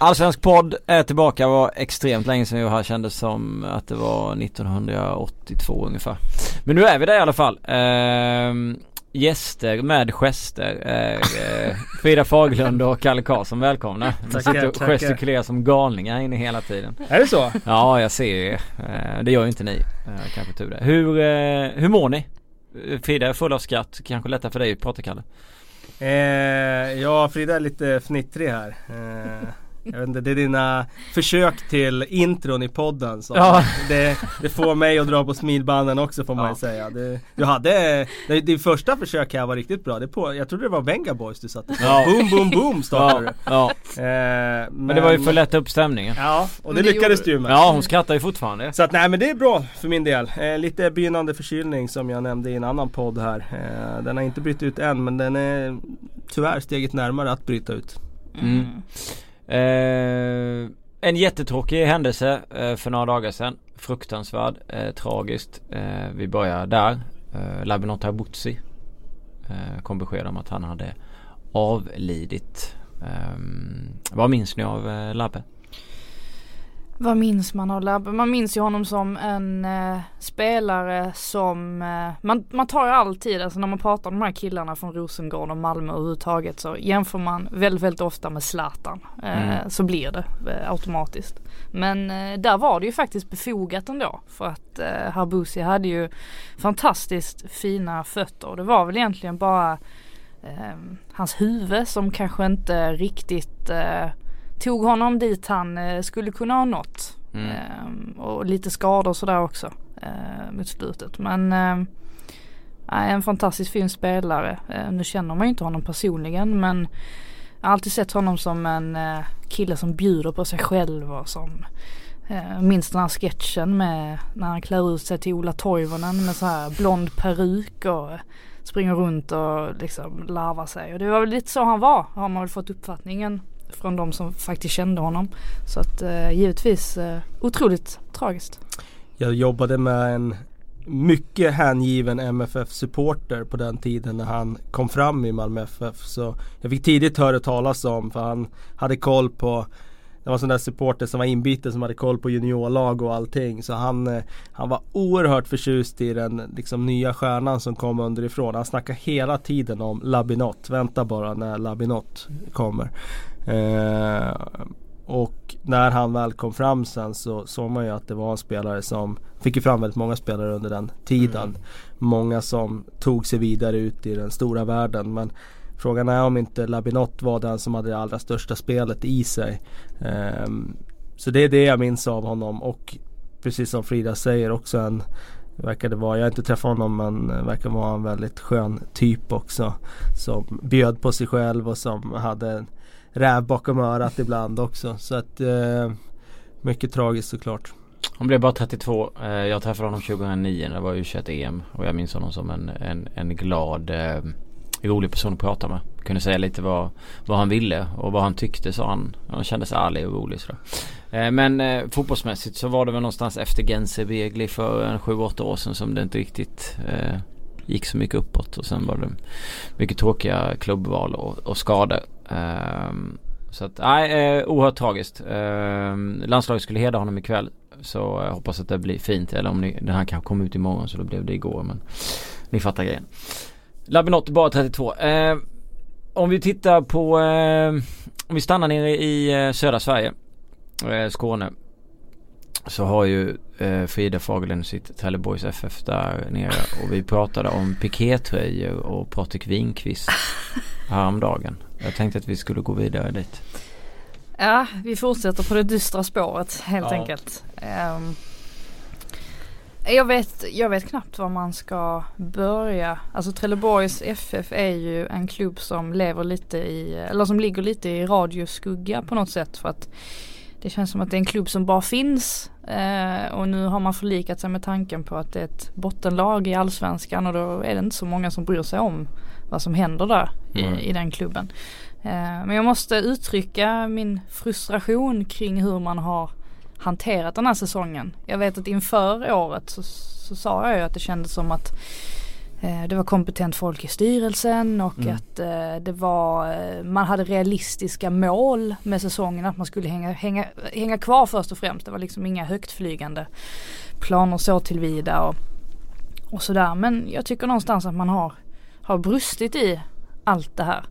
Allsvensk podd är tillbaka. Det var extremt länge sedan vi här kändes som att det var 1982 ungefär. Men nu är vi där i alla fall. Ehm, gäster med gester. Eh, Frida Faglund och Kalle Karlsson, välkomna. De sitter och gestikulerar som galningar inne hela tiden. Är det så? Ja, jag ser ju eh, Det gör ju inte ni. Eh, kanske tur det. Hur, eh, hur mår ni? Frida är full av skratt. Kanske lättare för dig att prata Kalle. Eh, ja, Frida är lite fnittrig här. Jag vet inte, det är dina försök till intron i podden som ja. det, det, får mig att dra på smilbanden också får man ja. säga. Det, du hade, det, din första försök här var riktigt bra. Det på, jag trodde det var Venga Boys du satte ja. Boom boom boom startade du. Ja. Eh, men, men, det var ju för att lätta upp stämningen. Ja, och det, det lyckades du med. Ja, hon skrattar ju fortfarande. Så att nej men det är bra för min del. Eh, lite begynnande förkylning som jag nämnde i en annan podd här. Eh, den har inte brytt ut än men den är tyvärr steget närmare att bryta ut. Mm. Eh, en jättetråkig händelse eh, för några dagar sedan. Fruktansvärd, eh, tragiskt. Eh, vi börjar där. Eh, Labinot Abutsi eh, kom besked om att han hade avlidit. Eh, vad minns ni av eh, Labbe? Vad minns man av Labbe? Man minns ju honom som en eh, spelare som eh, man, man tar ju alltid, alltså när man pratar om de här killarna från Rosengård och Malmö överhuvudtaget så jämför man väldigt, väldigt ofta med Zlatan. Eh, mm. Så blir det eh, automatiskt. Men eh, där var det ju faktiskt befogat ändå för att eh, Harbusi hade ju fantastiskt fina fötter och det var väl egentligen bara eh, hans huvud som kanske inte riktigt tog honom dit han eh, skulle kunna ha nått. Mm. Eh, och lite skador sådär också eh, mot slutet. Men eh, en fantastiskt fin spelare. Eh, nu känner man ju inte honom personligen men jag har alltid sett honom som en eh, kille som bjuder på sig själv och som eh, minns den här sketchen med när han klär ut sig till Ola Toivonen med så här blond peruk och springer runt och liksom larvar sig. Och det var väl lite så han var har man väl fått uppfattningen från de som faktiskt kände honom. Så att eh, givetvis eh, otroligt tragiskt. Jag jobbade med en mycket hängiven MFF-supporter på den tiden när han kom fram i Malmö FF. Så jag fick tidigt höra talas om för han hade koll på det var en sån där supporter som var inbiten som hade koll på juniorlag och allting. Så han, eh, han var oerhört förtjust i den liksom, nya stjärnan som kom underifrån. Han snackade hela tiden om Labinot. Vänta bara när Labinot kommer. Eh, och när han väl kom fram sen så såg man ju att det var en spelare som fick ju fram väldigt många spelare under den tiden. Mm. Många som tog sig vidare ut i den stora världen. Men frågan är om inte Labinot var den som hade det allra största spelet i sig. Um, så det är det jag minns av honom och precis som Frida säger också en Verkade vara, jag har inte träffat honom men verkar vara en väldigt skön typ också. Som bjöd på sig själv och som hade räv bakom örat ibland också. Så att eh, mycket tragiskt såklart. Han blev bara 32. Eh, jag träffade honom 2009 när det var u EM och jag minns honom som en, en, en glad eh, rolig person att prata med. Kunde säga lite vad, vad han ville och vad han tyckte sa han. Han kändes ärlig och rolig sådär. Eh, men eh, fotbollsmässigt så var det väl någonstans efter Gense Begli för en 7-8 år sedan som det inte riktigt eh, gick så mycket uppåt och sen var det mycket tråkiga klubbval och, och skador. Um, så att nej, eh, oerhört tragiskt. Um, landslaget skulle hedra honom ikväll. Så jag hoppas att det blir fint. Eller om ni, den här kanske kom ut imorgon så då blev det igår. Men ni fattar grejen. Labinot bara 32. Uh, om vi tittar på, uh, om vi stannar nere i uh, södra Sverige. Uh, Skåne. Så har ju Frida Fagerlund sitt Trelleborgs FF där nere. Och vi pratade om pikétröjor och Patrik Winqvist häromdagen. Jag tänkte att vi skulle gå vidare dit. Ja, vi fortsätter på det dystra spåret helt ja. enkelt. Um, jag, vet, jag vet knappt var man ska börja. Alltså Trelleborgs FF är ju en klubb som lever lite i, eller som ligger lite i radioskugga på något sätt för att det känns som att det är en klubb som bara finns eh, och nu har man förlikat sig med tanken på att det är ett bottenlag i allsvenskan och då är det inte så många som bryr sig om vad som händer där mm. i, i, den klubben. Eh, men jag måste uttrycka min frustration kring hur man har hanterat den här säsongen. Jag vet att inför året så, så sa jag ju att det kändes som att det var kompetent folk i styrelsen och Mm. att det var, man hade realistiska mål med säsongen. Att man skulle hänga, hänga, hänga kvar först och främst. Det var liksom inga högtflygande planer så tillvida och, och sådär. Men jag tycker någonstans att man har, har brustit i allt det här.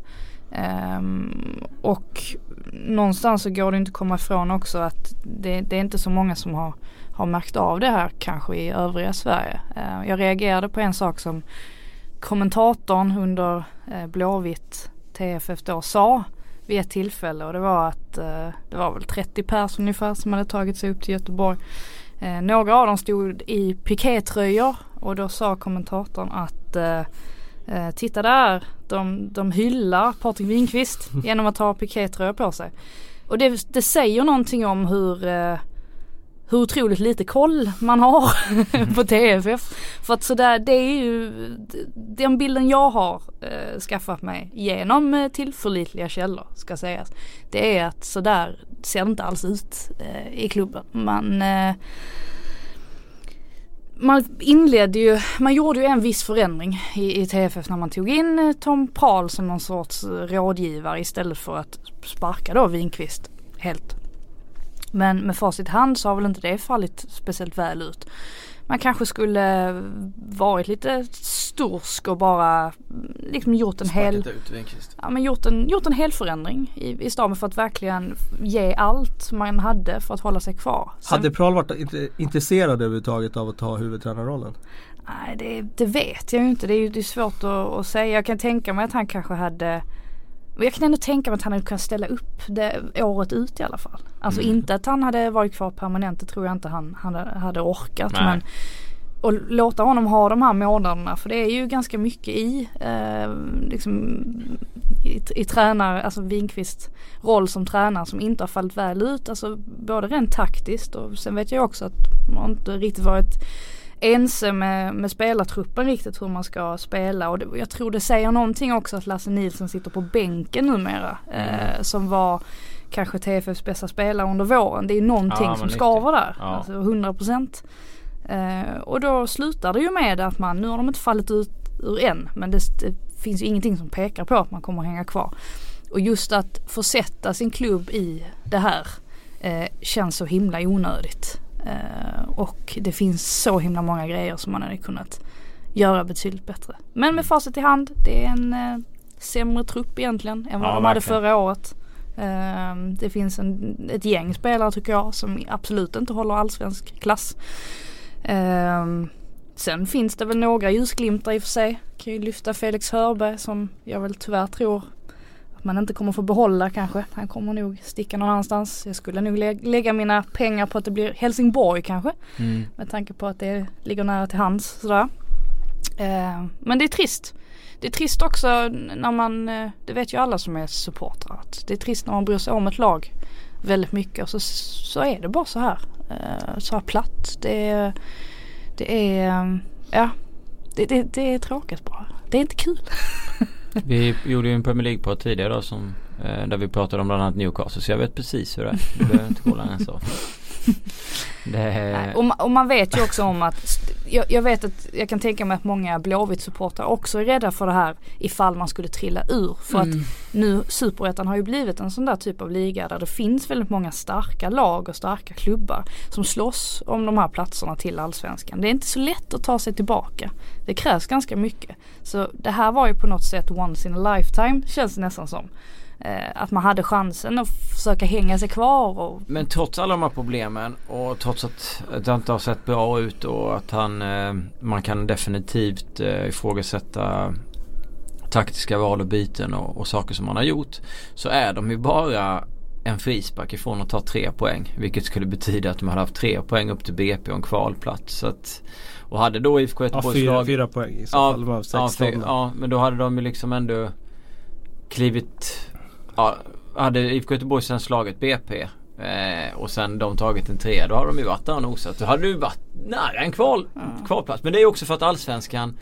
Um, och någonstans så går det inte att komma ifrån också att det, det, är inte så många som har, har märkt av det här kanske i övriga Sverige. Uh, jag reagerade på en sak som kommentatorn under uh, Blåvitt TFF då sa vid ett tillfälle och det var att uh, det var väl 30 pers ungefär som hade tagit sig upp till Göteborg. Ehm, några av dem stod i pikétröjor och då sa kommentatorn att eh, Eh, titta där, de, de hyllar Patrik Winqvist genom att ha pikétröja på sig. Och det, det säger någonting om hur eh, hur otroligt lite koll man har på TFF. För att sådär, det är ju den bilden jag har eh, skaffat mig genom eh, tillförlitliga källor ska sägas. Det är att sådär ser det inte alls ut eh, i klubben. Man eh, man inledde ju, man gjorde ju en viss förändring i, i TFF när man tog in eh, Tom Prahl som någon sorts eh, rådgivare istället för att sparka då Winqvist helt. Men med facit i hand så har väl inte det fallit speciellt väl ut. Man kanske skulle varit lite stursk och bara liksom gjort en hel ut Ja men gjort en, gjort en hel förändring i, i staben för att verkligen ge allt man hade för att hålla sig kvar. Sen, hade Prahl varit intresserad överhuvudtaget av att ta huvudtränarrollen? Nej det, det vet jag ju inte. Det är ju det är svårt att, att säga. Jag kan tänka mig att han kanske hade jag kan ändå tänka mig att han hade kunnat ställa upp det året ut i alla fall. Alltså mm. inte att han hade varit kvar permanent, det tror jag inte han, han hade orkat. Nej. Men och låta honom ha de här månaderna för det är ju ganska mycket i, eh, liksom, i, i tränare, alltså Winkvist roll som tränare som inte har fallit väl ut. Alltså både rent taktiskt och sen vet jag också att man inte riktigt varit ense med, med spelartruppen riktigt hur man ska spela och det, jag tror det säger någonting också att Lasse Nilsson sitter på bänken numera. Mm. Eh, som var kanske TFFs bästa spelare under våren. Det är någonting ja, som skaver där. Ja. Alltså 100 procent. Eh, och då slutar det ju med att man, nu har de inte fallit ut ur än men det, det finns ju ingenting som pekar på att man kommer hänga kvar. Och just att få sätta sin klubb i det här eh, känns så himla onödigt. Eh, och det finns så himla många grejer som man hade kunnat göra betydligt bättre. Men med facit i hand, det är en eh, sämre trupp egentligen än vad ja, de hade förra året. Eh, det finns en, ett gäng spelare tycker jag som absolut inte håller allsvensk klass. Um, sen finns det väl några ljusglimtar i och för sig. Kan ju lyfta Felix Hörberg som jag väl tyvärr tror man inte kommer få behålla kanske. Han kommer nog sticka någon annanstans. Jag skulle nog lä lägga mina pengar på att det blir Helsingborg kanske. Mm. Med tanke på att det ligger nära till hands sådär. Uh, men det är trist. Det är trist också när man, uh, det vet ju alla som är supportrar, att det är trist när man bryr sig om ett lag väldigt mycket och så, så är det bara så här. Uh, så här platt. Det är, det är, ja, det, det, det är tråkigt bara. Det är inte kul. vi gjorde ju en Premier League-podd tidigare då som eh, där vi pratade om bland annat Newcastle så jag vet precis hur det är. Du behöver inte kolla än så. Det... Och, man, och, man vet ju också om att jag, jag, vet att jag kan tänka mig att många Blåvitt-supportrar också är rädda för det här ifall man skulle trilla ur. För mm. att nu Superettan har ju blivit en sån där typ av liga där det finns väldigt många starka lag och starka klubbar som slåss om de här platserna till allsvenskan. Det är inte så lätt att ta sig tillbaka. Det krävs ganska mycket. Så det här var ju på något sätt once in a lifetime känns det nästan som att man hade chansen att försöka hänga sig kvar. Och... Men trots alla de här problemen och trots att det inte har sett bra ut och att han, eh, man kan definitivt eh, ifrågasätta taktiska val och byten och, och saker som man har gjort. Så är de ju bara en frispark ifrån att ta tre poäng. Vilket skulle betyda att de hade haft tre poäng upp till BP och en kvalplats. Så att, och hade då IFK Göteborgs ja, fyra, lag... fyra poäng i så ja, fall. Ja, ja, men då hade de ju liksom ändå klivit ja, hade IFK Göteborg sen slagit BP eh, och sen de tagit en trea då har de ju varit där och nosat. Då hade du varit nära en kval, mm. kvalplats. Men det är också för att allsvenskan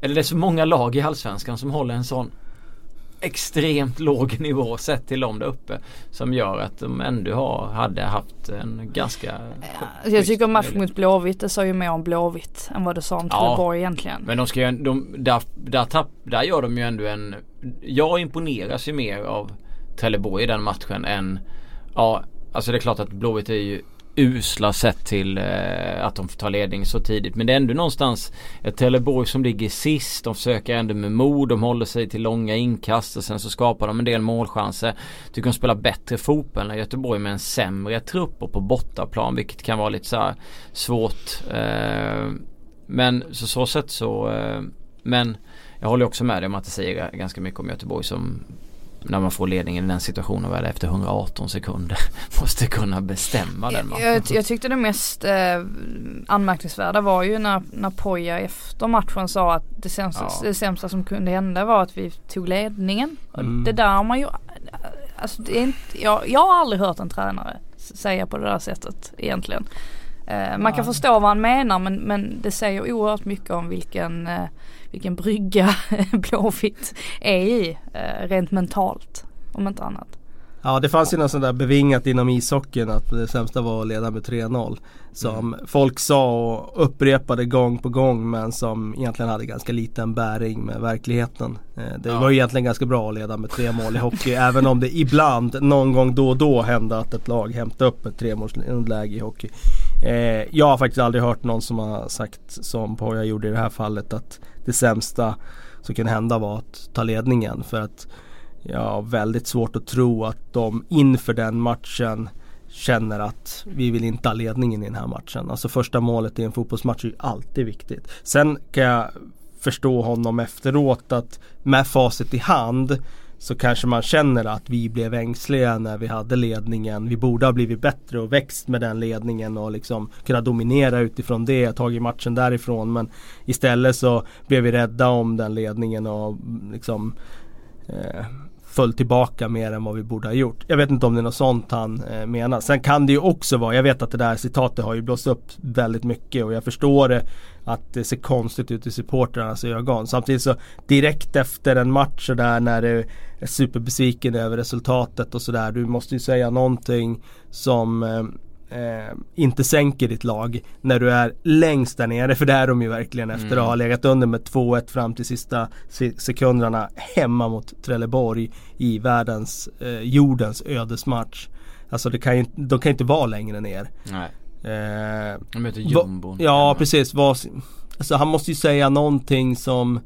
eller det är så många lag i allsvenskan som håller en sån extremt låg nivå sett till dem där uppe. Som gör att de ändå har, hade haft en ganska ja, Jag tycker matchen mot Blåvitt det sa ju mer om Blåvitt än vad det sa om Trelleborg ja, egentligen. Men de ska ju, de, där, där, tapp, där gör de ju ändå en Jag imponeras ju mer av Trelleborg i den matchen än Ja alltså det är klart att Blåvitt är ju usla sett till eh, att de tar ledning så tidigt. Men det är ändå någonstans ett Trelleborg som ligger sist. De försöker ändå med mod. De håller sig till långa inkast och sen så skapar de en del målchanser. Tycker de spelar bättre fotboll än Göteborg med en sämre trupp och på bortaplan vilket kan vara lite så svårt. Eh, men så så sätt så eh, men jag håller också med dig om att det säger ganska mycket om Göteborg som när man får ledningen i den situationen väl efter 118 sekunder måste kunna bestämma den matchen. Jag, jag tyckte det mest eh, anmärkningsvärda var ju när, när Poja efter matchen sa att det sämsta, ja. det sämsta som kunde hända var att vi tog ledningen. Mm. Det där har man ju, alltså det är inte, jag, jag har aldrig hört en tränare säga på det där sättet egentligen. Eh, man kan förstå vad han menar men, men det säger oerhört mycket om vilken eh, vilken brygga Blåvitt är i eh, rent mentalt. Om inte annat. Ja det fanns ju något sånt där bevingat inom ishockeyn att det sämsta var att leda med 3-0. Som mm. folk sa och upprepade gång på gång men som egentligen hade ganska liten bäring med verkligheten. Det ja. var egentligen ganska bra att leda med tre mål i hockey även om det ibland någon gång då och då hände att ett lag hämtade upp ett tremålsläge i hockey. Eh, jag har faktiskt aldrig hört någon som har sagt som Poja gjorde i det här fallet att det sämsta som kan hända var att ta ledningen. För att jag har väldigt svårt att tro att de inför den matchen känner att vi vill inte ha ledningen i den här matchen. Alltså första målet i en fotbollsmatch är ju alltid viktigt. Sen kan jag förstå honom efteråt att med facit i hand så kanske man känner att vi blev ängsliga när vi hade ledningen. Vi borde ha blivit bättre och växt med den ledningen och liksom kunna dominera utifrån det, tagit matchen därifrån. Men istället så blev vi rädda om den ledningen och mm, liksom eh, föll tillbaka mer än vad vi borde ha gjort. Jag vet inte om det är något sånt han eh, menar. Sen kan det ju också vara, jag vet att det där citatet har ju blåst upp väldigt mycket och jag förstår det att det ser konstigt ut i supportrarnas ögon. Samtidigt så direkt efter en match sådär när du är superbesviken över resultatet och sådär. Du måste ju säga någonting som eh, eh, inte sänker ditt lag när du är längst där nere. För det är de ju verkligen efter mm. att ha legat under med 2-1 fram till sista sekunderna hemma mot Trelleborg i världens, eh, jordens ödesmatch. Alltså det kan ju, de kan ju inte vara längre ner. Nej. Eh, de möter jumbon. Ja precis. Var, alltså han måste ju säga någonting som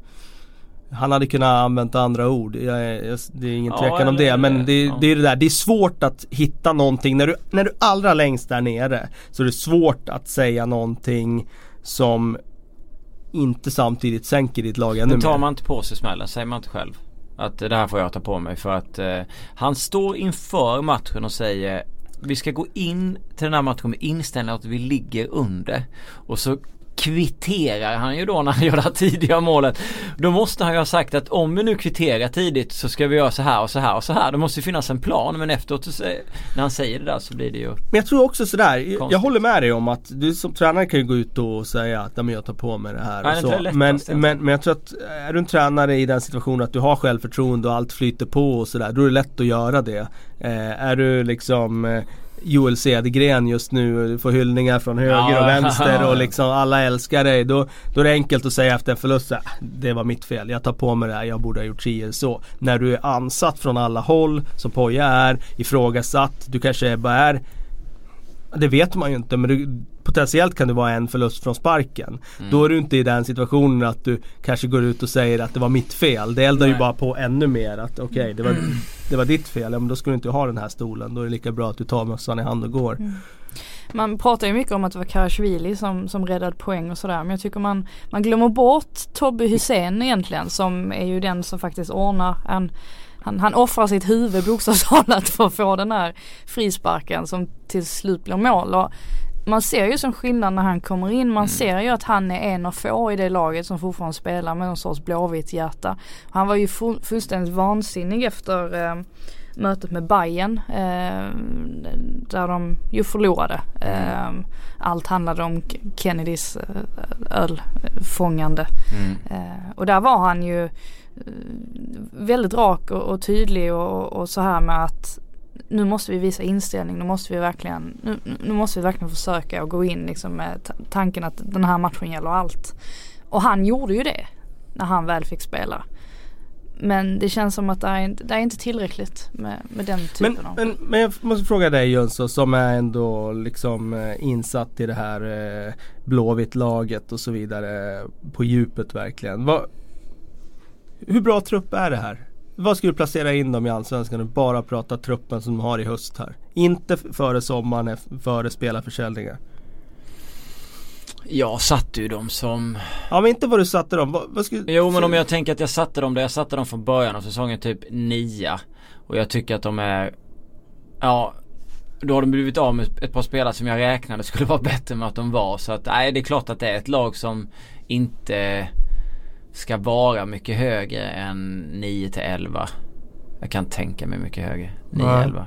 han hade kunnat använda andra ord. Jag, jag, det är ingen tvekan ja, om det. Men det, ja. det, är det där. Det är svårt att hitta någonting. När du, när du allra längst där nere så är det svårt att säga någonting som inte samtidigt sänker ditt lag ännu mer. Tar man inte på sig smällen, säger man inte själv. Att det här får jag ta på mig för att eh, han står inför matchen och säger vi ska gå in till den här matchen med inställningen att vi ligger under. Och så kvitterar han ju då när han gör det här tidiga målet. Då måste han ju ha sagt att om vi nu kvitterar tidigt så ska vi göra så här och så här och så här. Det måste finnas en plan men efteråt när han säger det där så blir det ju Men jag tror också sådär, konstigt. jag håller med dig om att du som tränare kan ju gå ut och säga att jag tar på mig det här och så. Men, men, men jag tror att är du en tränare i den situationen att du har självförtroende och allt flyter på och sådär. Då är det lätt att göra det. Eh, är du liksom eh, Joel Cedergren just nu. Du får hyllningar från höger ja. och vänster och liksom alla älskar dig. Då, då är det enkelt att säga efter en förlust att det var mitt fel. Jag tar på mig det här. Jag borde ha gjort si eller så. När du är ansatt från alla håll som Poja är. Ifrågasatt. Du kanske bara är det vet man ju inte men du, potentiellt kan det vara en förlust från sparken. Mm. Då är du inte i den situationen att du kanske går ut och säger att det var mitt fel. Det eldar Nej. ju bara på ännu mer att okej okay, det, var, det var ditt fel. Ja, men då ska du inte ha den här stolen. Då är det lika bra att du tar mössan i hand och går. Mm. Man pratar ju mycket om att det var Karasjvili som, som räddade poäng och sådär men jag tycker man, man glömmer bort Tobbe Hussein egentligen som är ju den som faktiskt ordnar en han, han offrar sitt huvud bokstavligt för att få den här frisparken som till slut blir mål. Och man ser ju som skillnad när han kommer in. Man mm. ser ju att han är en av få i det laget som fortfarande spelar med någon sorts blåvitt hjärta. Han var ju fullständigt vansinnig efter eh, mötet med Bayern eh, där de ju förlorade. Eh, allt handlade om Kennedys eh, ölfångande. Mm. Eh, och där var han ju väldigt rak och, och tydlig och, och, så här med att nu måste vi visa inställning, nu måste vi verkligen, nu, nu måste vi verkligen försöka och gå in liksom med tanken att den här matchen gäller allt. Och han gjorde ju det när han väl fick spela. Men det känns som att det är, det är inte tillräckligt med, med den typen men, av... Men, men jag måste fråga dig Jönsson som är ändå liksom eh, insatt i det här eh, Blåvitt-laget och så vidare på djupet verkligen. Vad, hur bra trupp är det här? Vad ska du placera in dem i Allsvenskan och bara prata truppen som de har i höst här? Inte före sommaren, före spelarförsäljningar. Jag satte ju dem som Ja men inte vad du satte dem. Vad, vad skulle... Jo men om jag tänker att jag satte dem där jag satte dem från början av säsongen typ nia. Och jag tycker att de är Ja Då har de blivit av med ett par spelare som jag räknade skulle vara bättre med att de var. Så att nej det är klart att det är ett lag som inte ska vara mycket högre än 9 till 11. Jag kan tänka mig mycket högre. 9-11.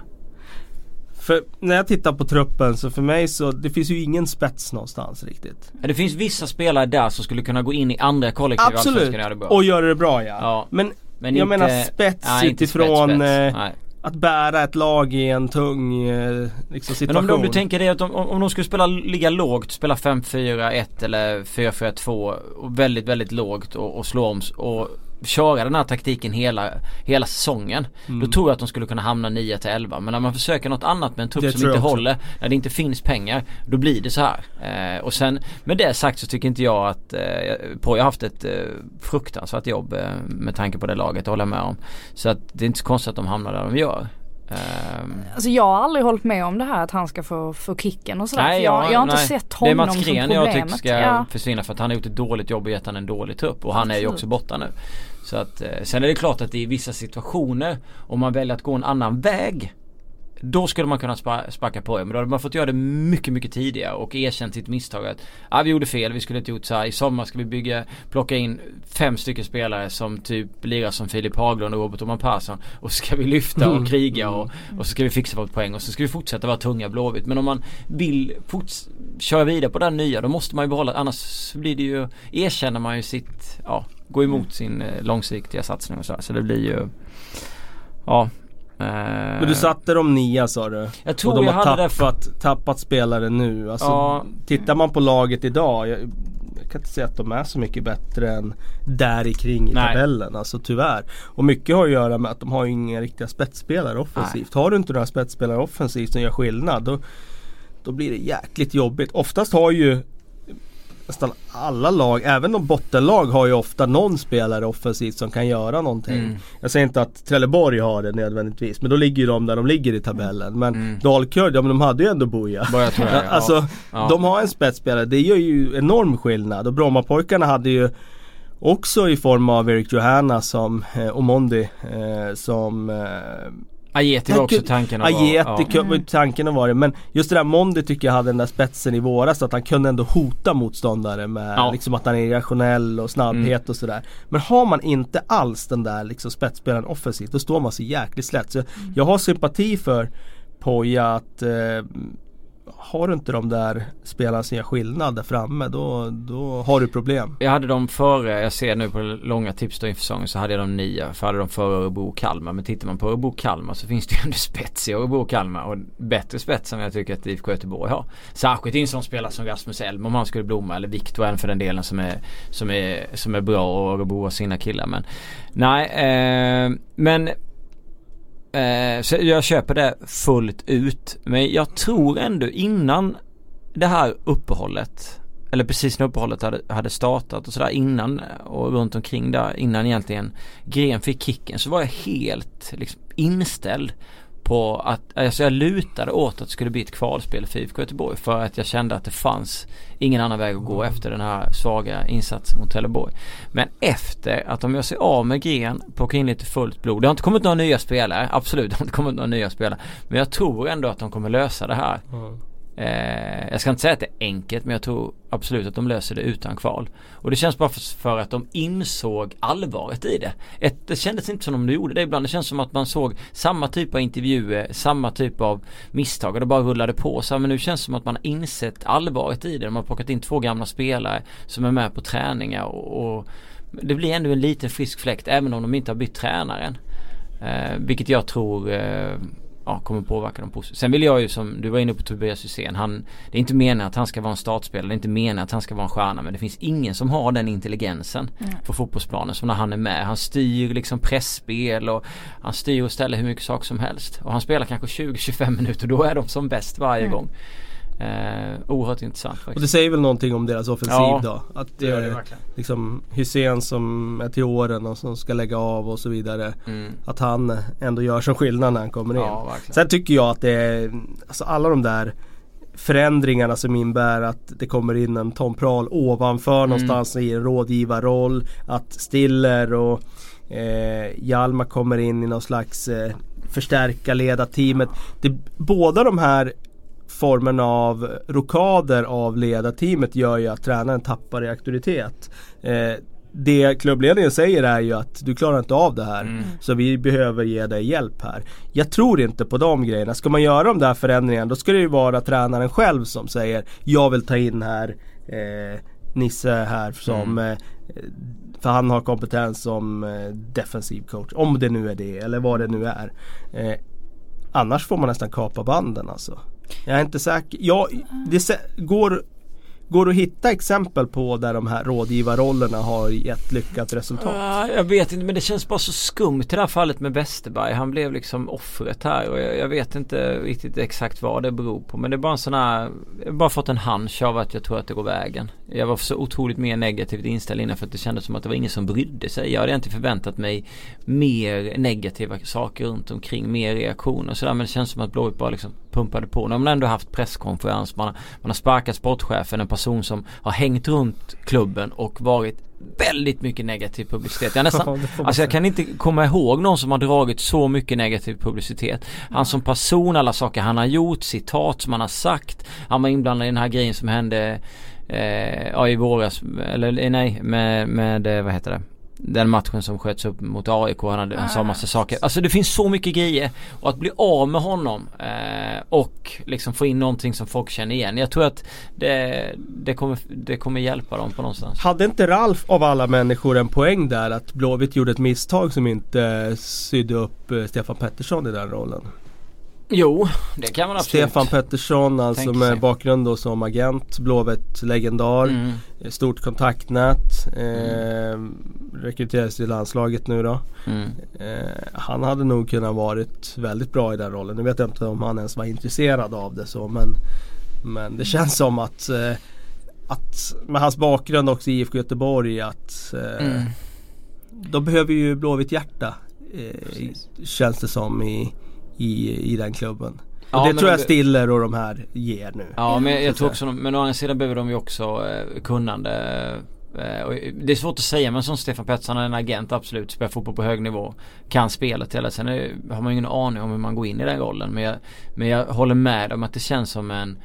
För när jag tittar på truppen så för mig så det finns ju ingen spets någonstans riktigt. Det finns vissa spelare där som skulle kunna gå in i andra kollektiv Absolut! Och göra det bra ja. ja. Men, men jag inte, menar spets nej, utifrån spets, spets. Att bära ett lag i en tung eh, liksom, situation. Men om, om, du tänker dig att om, om de skulle spela, ligga lågt, spela 5-4-1 eller 4-4-2 och väldigt, väldigt lågt och, och slå om och köra den här taktiken hela, hela säsongen. Mm. Då tror jag att de skulle kunna hamna 9 till 11. Men när man försöker något annat med en trupp som inte håller, när det inte finns pengar, då blir det så här. Eh, och sen med det sagt så tycker inte jag att eh, Poja har haft ett eh, fruktansvärt jobb eh, med tanke på det laget, det håller jag med om. Så att det är inte så konstigt att de hamnar där de gör. Um, alltså jag har aldrig hållit med om det här att han ska få, få kicken och sådär. Nej, jag, jag har inte nej. sett honom som problemet. Det är Mats Gren jag tycker ska ja. försvinna för att han har gjort ett dåligt jobb och gett han en dålig trupp. Och han Absolut. är ju också borta nu. Så att, eh, sen är det klart att i vissa situationer om man väljer att gå en annan väg då skulle man kunna sparka på. Er men då hade man fått göra det mycket mycket tidigare och erkänt sitt misstag att ah, vi gjorde fel, vi skulle inte gjort så här. I sommar ska vi bygga, plocka in fem stycken spelare som typ lirar som Filip Haglund och Robert Oman Persson. Och så ska vi lyfta och kriga och, och så ska vi fixa vårt poäng. Och så ska vi fortsätta vara tunga Blåvitt. Men om man vill forts- köra vidare på den nya då måste man ju behålla annars blir det ju, erkänner man ju sitt, ja, gå emot sin eh, långsiktiga satsning och så här. Så det blir ju Ja Men du satte dem nia sa du? Jag tror och de jag har hade tappat, det tappat spelare nu. Alltså, ja. Tittar man på laget idag jag, jag, kan inte säga att de är så mycket bättre än där i kring i Nej. tabellen. Alltså tyvärr. Och mycket har att göra med att de har inga riktiga spetsspelare offensivt. Nej. Har du inte några spetsspelare offensivt som gör skillnad då, då blir det jäkligt jobbigt. Oftast har ju nästan alla lag, även de bottenlag har ju ofta någon spelare offensivt som kan göra någonting. Mm. Jag säger inte att Trelleborg har det nödvändigtvis men då ligger ju de där de ligger i tabellen. Men mm. Dalkurd, ja men de hade ju ändå jag, alltså ja. de har en spetsspelare, det gör ju enorm skillnad. Och Brommapojkarna hade ju också i form av Erik Johanna som, eh, Mondi eh, som eh, Ajeti var också tanken att Ajeti ja. var mm. tanken att vara Men just det där Mondi tycker jag hade den där spetsen i våras att han kunde ändå hota motståndare med ja. liksom att han är irrationell och snabbhet mm. och sådär. Men har man inte alls den där liksom spetsspelaren offensivt då står man så jäkligt slätt. Så mm. jag har sympati för Poja att eh, har du inte de där spelarna som gör skillnad där framme då, då har du problem. Jag hade dem före, jag ser nu på långa tips då inför säsongen så hade jag dem nio. För jag hade de före Örebro och Kalmar. Men tittar man på Örebro och Kalmar så finns det ju ändå spets i Örebro och Kalmar. Och bättre spets än jag tycker att IFK Göteborg har. Särskilt i en sån spelare som Rasmus Elm om han skulle blomma. Eller Viktor än för den delen som är, som är, som är bra och Örebro har sina killar. Men nej, eh, men Eh, så jag köper det fullt ut. Men jag tror ändå innan det här uppehållet eller precis när uppehållet hade, hade startat och sådär innan och runt omkring där innan egentligen Gren fick kicken så var jag helt liksom inställd på att, alltså jag lutade åt att det skulle bli ett kvalspel för IFK Göteborg för att jag kände att det fanns ingen annan väg att gå mm. efter den här svaga insatsen mot Trelleborg. Men efter att de gör sig av med Gren, plockar in lite fullt blod. Det har inte kommit några nya spelare, absolut det har inte kommit några nya spelare. Men jag tror ändå att de kommer lösa det här. Mm. Eh, jag ska inte säga att det är enkelt men jag tror absolut att de löser det utan kval. Och det känns bara för, för att de insåg allvaret i det. Ett, det kändes inte som om de gjorde det ibland. Det känns som att man såg samma typ av intervjuer, samma typ av misstag och det bara rullade på. Så, men nu känns det som att man har insett allvaret i det. De har plockat in två gamla spelare som är med på träningar och, och det blir ändå en liten frisk fläkt även om de inte har bytt tränaren. Eh, vilket jag tror eh, ja, kommer påverka dem positivt. Sen vill jag ju som du var inne på Tobias Hysén. Han, det är inte meningen att han ska vara en startspelare. Det är inte meningen att han ska vara en stjärna. Men det finns ingen som har den intelligensen mm. på fotbollsplanen som när han är med. Han styr liksom pressspel och han styr och ställer hur mycket saker som helst. Och han spelar kanske 20-25 minuter. Då är de som bäst varje mm. gång. Eh, oerhört intressant faktiskt. Och det säger väl någonting om deras offensiv ja, då? Att det gör det verkligen. Liksom Hussein som är till åren och som ska lägga av och så vidare. Mm. Att han ändå gör som skillnad när han kommer in. Ja, Sen tycker jag att det är, alltså alla de där förändringarna som innebär att det kommer in en Tom Prahl ovanför mm. någonstans i en rådgivarroll. Att Stiller och eh, Hjalmar kommer in i någon slags eh, förstärka ledarteamet. Det, båda de här formen av rokader av ledarteamet gör ju att tränaren tappar i auktoritet. Eh, det klubbledningen säger är ju att du klarar inte av det här. Mm. Så vi behöver ge dig hjälp här. Jag tror inte på de grejerna. Ska man göra de där förändringarna då ska det ju vara tränaren själv som säger Jag vill ta in här eh, Nisse här som mm. eh, För han har kompetens som eh, defensiv coach. Om det nu är det eller vad det nu är. Eh, annars får man nästan kapa banden alltså. Jag är inte säker. Ja, det går Går det att hitta exempel på där de här rådgivarrollerna har gett lyckat resultat? Uh, jag vet inte men det känns bara så skumt i det här fallet med Westerberg. Han blev liksom offret här och jag, jag, vet inte riktigt exakt vad det beror på. Men det är bara en sån här, jag har bara fått en hunch av att jag tror att det går vägen. Jag var så otroligt mer negativt inställd innan för att det kändes som att det var ingen som brydde sig. Jag hade inte förväntat mig mer negativa saker runt omkring, mer reaktioner och sådär. Men det känns som att Blåvitt bara liksom pumpade på. Nu har ändå haft presskonferens, man har, man har sparkat sportchefen, en person som har hängt runt klubben och varit väldigt mycket negativ publicitet. Jag, nästan, alltså jag kan inte komma ihåg någon som har dragit så mycket negativ publicitet. Han som person, alla saker han har gjort, citat som han har sagt. Han var inblandad i den här grejen som hände eh, ja, i våras, eller nej, med, med vad heter det? Den matchen som sköts upp mot AIK. Han, hade, han sa massa saker. Alltså det finns så mycket grejer. Och att bli av med honom eh, och liksom få in någonting som folk känner igen. Jag tror att det, det, kommer, det kommer hjälpa dem på någonstans. Hade inte Ralf av alla människor en poäng där att Blåvitt gjorde ett misstag som inte sydde upp eh, Stefan Pettersson i den rollen? Jo, det kan man absolut. Stefan Pettersson alltså med sig. bakgrund då som agent, Blåvitt legendar. Mm. Stort kontaktnät. Eh, rekryteras till landslaget nu då. Mm. Eh, han hade nog kunnat varit väldigt bra i den rollen. Nu vet jag inte om han ens var intresserad av det så men Men det känns som att eh, Att med hans bakgrund också i IFK Göteborg att eh, mm. Då behöver ju Blåvitt hjärta eh, Känns det som i i, i den klubben. Och ja, det tror jag Stiller och de här ger nu. Ja men jag, tror också, men å andra sidan behöver de ju också eh, kunnande. Eh, det är svårt att säga men som Stefan Pettersson är en agent absolut, spelar fotboll på hög nivå. Kan spelet hela. Sen är, har man ju ingen aning om hur man går in i den rollen. Men jag, men jag håller med om att det känns som en,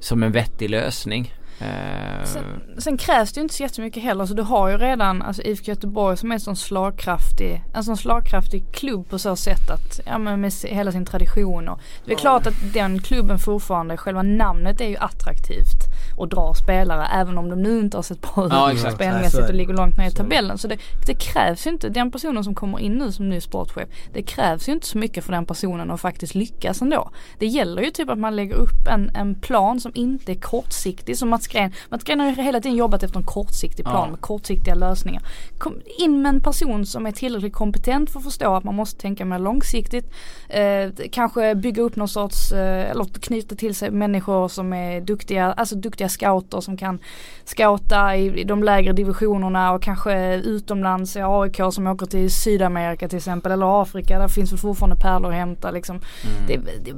som en vettig lösning. Eh, sen, sen, krävs det ju inte så jättemycket heller. Så du har ju redan alltså IFK Göteborg som är en sån slagkraftig, en sån slagkraftig klubb på så sätt att, ja men med hela sin tradition och det är ja. klart att den klubben fortfarande, själva namnet är ju attraktivt och drar spelare även om de nu inte har sett bra ut ja, spelmässigt och ligger långt ner i tabellen. Så det, det, krävs ju inte, den personen som kommer in nu som ny sportchef, det krävs ju inte så mycket för den personen att faktiskt lyckas ändå. Det gäller ju typ att man lägger upp en, en plan som inte är kortsiktig som Mats Green. Mats Green har ju hela tiden jobbat efter en kortsiktig plan ja. med kortsiktiga lösningar. Kom in med en person som är tillräckligt kompetent för att förstå att man måste tänka mer långsiktigt. Eh, kanske bygga upp någon sorts, eh, eller knyta till sig människor som är duktiga, alltså duktiga scouter som kan scouta i, de lägre divisionerna och kanske utomlands i AIK som åker till Sydamerika till exempel eller Afrika. Där finns väl fortfarande pärlor att hämta liksom. Mm. Det, det,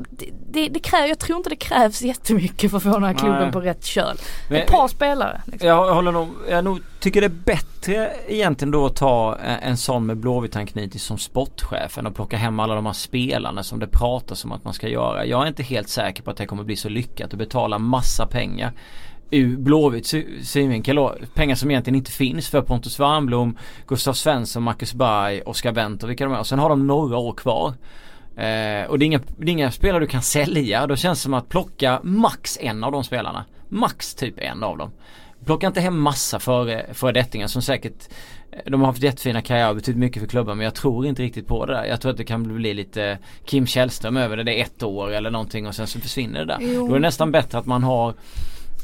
det, det, kräver, jag tror inte det krävs jättemycket för att få den här klubben Nej. på rätt köl. Men, Ett par spelare. Liksom. Jag håller nog, jag nog tycker det är bättre egentligen då att ta eh, en sån med Blåvitt anknytning som sportchefen och plocka hem alla de här spelarna som det pratas om att man ska göra. Jag är inte helt säker på att det kommer bli så lyckat att betala massa pengar ur Blåvitts synvinkel pengar som egentligen inte finns för Pontus Wernbloom, Gustav Svensson, Marcus Berg, Oskar Wendt och vilka de är. Och sen har de några år kvar. Eh, och det är, inga, det är inga spelare du kan sälja. Då känns det som att plocka max en av de spelarna. Max typ en av dem. Plocka inte hem massa före, föredettingar som säkert de har haft jättefina karriärer och betytt mycket för klubben men jag tror inte riktigt på det där. Jag tror att det kan bli lite Kim Källström över det. Det är ett år eller någonting och sen så försvinner det där. Jo. Då är det nästan bättre att man har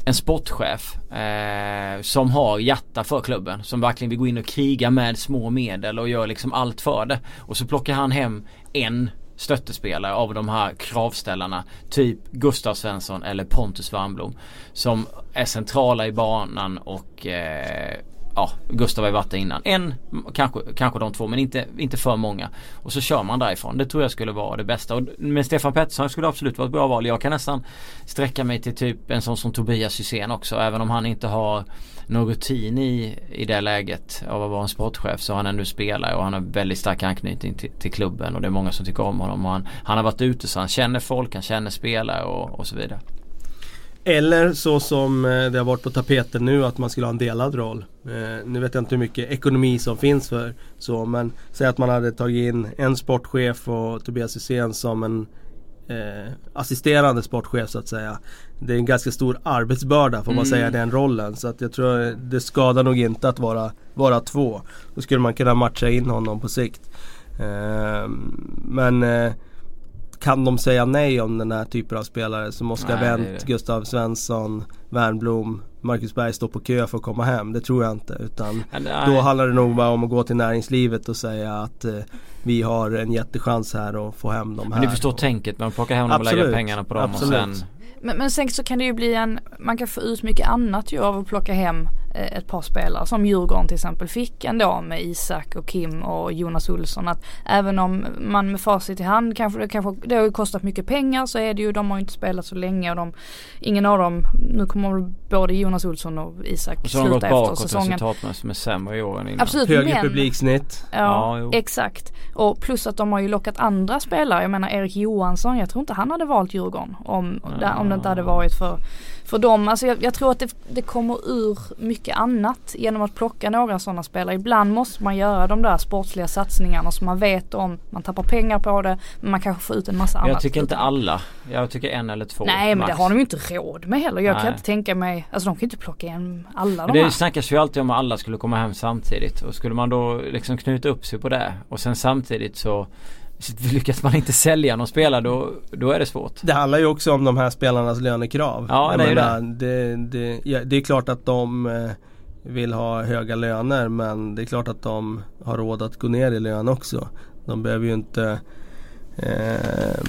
en sportchef eh, som har hjärta för klubben. Som verkligen vill gå in och kriga med små medel och gör liksom allt för det. Och så plockar han hem en stöttespelare av de här kravställarna. Typ Gustav Svensson eller Pontus Wernbloom. Som är centrala i banan och eh, ja, Gustav har ju varit där innan. En, kanske, kanske de två men inte, inte för många. Och så kör man därifrån. Det tror jag skulle vara det bästa. Och med Stefan Pettersson skulle absolut vara ett bra val. Jag kan nästan sträcka mig till typ en sån som Tobias Hysén också. Även om han inte har någon rutin i, det läget av att vara en sportchef så har han ändå spelare och han har väldigt stark anknytning till, till klubben och det är många som tycker om honom. Och han, han har varit ute så han känner folk, han känner spelare och, och så vidare. Eller så som eh, det har varit på tapeten nu att man skulle ha en delad roll. Eh, nu vet jag inte hur mycket ekonomi som finns för så men säg att man hade tagit in en sportchef och Tobias Hysén som en eh, assisterande sportchef så att säga. Det är en ganska stor arbetsbörda får man mm. säga den rollen. Så att jag tror det skadar nog inte att vara, vara två. Då skulle man kunna matcha in honom på sikt. Eh, men eh, kan de säga nej om den här typen av spelare som Oskar Wendt, Gustav Svensson, Wernbloom, Marcus Berg står på kö för att komma hem. Det tror jag inte. Utan då handlar det nog bara om att gå till näringslivet och säga att eh, vi har en jättechans här att få hem dem här. Men du förstår och... tänket, man plockar hem dem och lägger pengarna på dem Absolut. och sen men, men sen så kan det ju bli en, man kan få ut mycket annat ju av att plocka hem ett par spelare som Djurgården till exempel fick ändå med Isak och Kim och Jonas Olsson. Att även om man med facit i hand kanske det, kanske, det har ju kostat mycket pengar så är det ju, de har ju inte spelat så länge och de, ingen av dem, nu kommer både Jonas Olsson och Isak och så sluta efter bakåt säsongen. resultatmässigt med sämre i år än innan. Absolut, Högre men, publiksnitt. Ja, ja exakt. Och plus att de har ju lockat andra spelare. Jag menar Erik Johansson, jag tror inte han hade valt Djurgården om, ja. om det inte hade varit för för dem, alltså jag, jag tror att det, det, kommer ur mycket annat genom att plocka några sådana spelare. Ibland måste man göra de där sportsliga satsningarna som man vet om. Man tappar pengar på det men man kanske får ut en massa annat. Jag tycker inte alla. Jag tycker en eller två. Nej men det har de ju inte råd med heller. Jag Nej. kan inte tänka mig, alltså de kan inte plocka in alla de här. Det snackas ju alltid om att alla skulle komma hem samtidigt och skulle man då liksom knyta upp sig på det och sen samtidigt så Lyckas man inte sälja någon spelare då, då är det svårt. Det handlar ju också om de här spelarnas lönekrav. Ja, det är menar, det. Det, ja, det är klart att de eh, vill ha höga löner men det är klart att de har råd att gå ner i lön också. De behöver ju inte eh,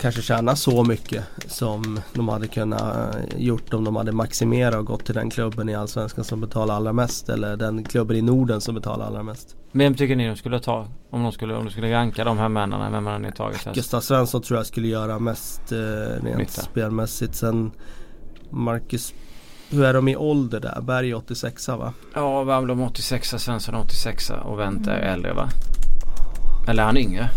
kanske tjäna så mycket som de hade kunnat gjort om de hade maximerat och gått till den klubben i Allsvenskan som betalar allra mest eller den klubben i Norden som betalar allra mest. Vem tycker ni de skulle ta? Om de skulle, om de skulle ranka de här männen, vem har ni tagit? Gustav Svensson tror jag skulle göra mest eh, rent Nytta. spelmässigt. Sen Marcus hur är de i ålder där? Berg 86 va? Ja, Wernbloom 86, Svensson 86 och Wendt är äldre va? Eller är han yngre?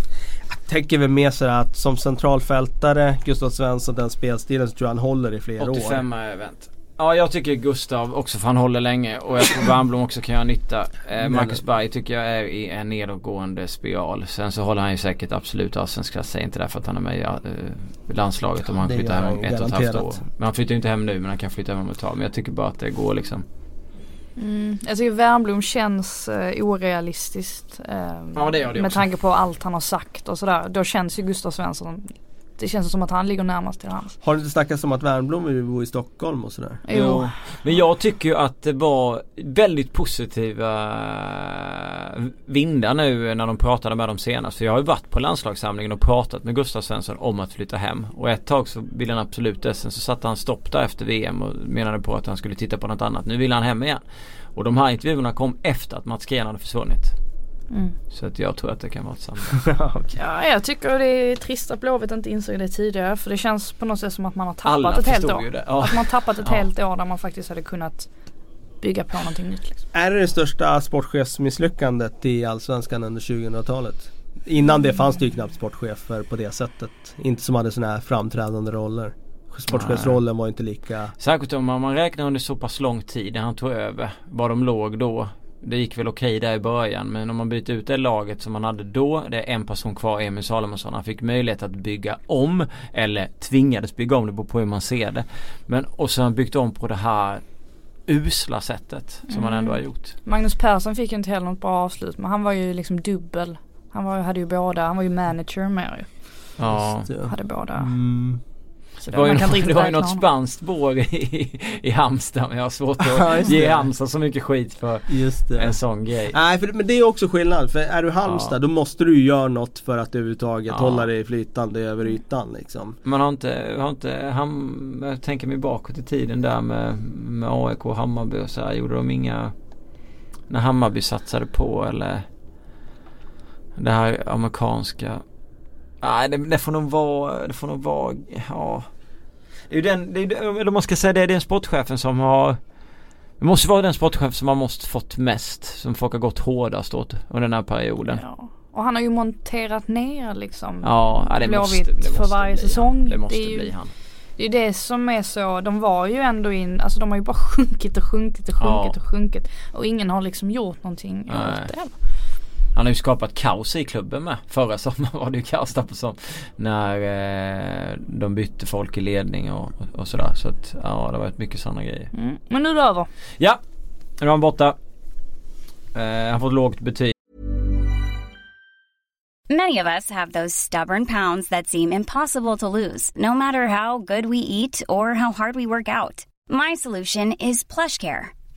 Tänker väl mer sådär att som centralfältare, Gustav Svensson, den spelstilen så tror jag han håller i flera 85 år. 85 är Wendt. Ja jag tycker Gustav också för han håller länge och jag tror Wernbloom också kan göra nytta. Eh, Marcus Berg tycker jag är i en nedåtgående spiral. Sen så håller han ju säkert absolut allsvensk klass. Säger inte därför att han är med i uh, landslaget om han flyttar hem om ett och ett halvt år. Men han flyttar ju inte hem nu men han kan flytta hem om ett tag. Men jag tycker bara att det går liksom. Mm, jag tycker Wernbloom känns uh, orealistiskt. Uh, ja, det gör det med också. tanke på allt han har sagt och sådär. Då känns ju Gustav Svensson det känns som att han ligger närmast till hans. Har det inte snackats om att Wernbloom vill bo i Stockholm och sådär? Jo. jo. Men jag tycker ju att det var väldigt positiva vindar nu när de pratade med dem senast. För jag har ju varit på landslagssamlingen och pratat med Gustav Svensson om att flytta hem. Och ett tag så ville han absolut det. Sen så satte han stopp där efter VM och menade på att han skulle titta på något annat. Nu vill han hem igen. Och de här intervjuerna kom efter att Mats Green hade försvunnit. Mm. Så att jag tror att det kan vara ett samband. okay. Ja jag tycker det är trist att Blåvitt inte insåg det tidigare för det känns på något sätt som att man har tappat Alla ett helt år. Ja. Att man har tappat ett ja. helt år där man faktiskt hade kunnat bygga på någonting nytt. Liksom. Är det det största sportchefsmisslyckandet i Allsvenskan under 2000-talet? Innan det fanns det ju knappt sportchefer på det sättet. Inte som hade sådana här framträdande roller. Sportchefsrollen var inte lika Särskilt om man räknar under så pass lång tid när han tog över. Var de låg då det gick väl okej där i början men om man byter ut det laget som man hade då. Det är en person kvar, Emil Salomonsson. Han fick möjlighet att bygga om. Eller tvingades bygga om, det beror på hur man ser det. Men och han byggt om på det här usla sättet som han ändå har gjort. Magnus Persson fick ju inte heller något bra avslut men han var ju liksom dubbel. Han var, hade ju båda, han var ju manager med ju. Ja. Hade båda. Mm. Så Det var ju, man kan något, det var ju något spanskt spår i, i Halmstad men jag har svårt att ge. Halmstad så mycket skit för Just det. en sån grej. Nej för, men det är också skillnad för är du Halmstad Ja. då måste du ju göra något för att överhuvudtaget Ja. hålla dig flytande över ytan liksom. Man har inte, har inte ham, jag tänker mig bakåt i tiden där med, med AIK och Hammarby och så här. Gjorde de inga när Hammarby satsade på eller det här amerikanska. Nej det, det får nog vara, det får nog vara, ja. Det är ju den, det är, eller man ska säga det, det är den sportchefen som har det måste vara den sportchef som har måste fått mest. Som folk har gått hårdast åt under den här perioden. Ja. Och han har ju monterat ner liksom Ja, ja det måste, Blåvitt det måste för varje säsong. Han. Det måste Det är ju- bli han. Det är det som är så, de var ju ändå in, alltså de har ju bara sjunkit och sjunkit och sjunkit Ja. och sjunkit. Och ingen har liksom gjort någonting Nej. åt det. Han har ju skapat kaos i klubben med. Förra sommaren var det ju kaos där på som när eh, de bytte folk i ledning och, och sådär. Så att ja det har varit mycket sådana grejer. Mm. Men nu är det över. Ja, nu är han borta. Eh, han har fått lågt betyg. Many of us have those stubborn pounds that seem impossible to lose, no matter how good we eat or how hard we work out. My solution is PlushCare.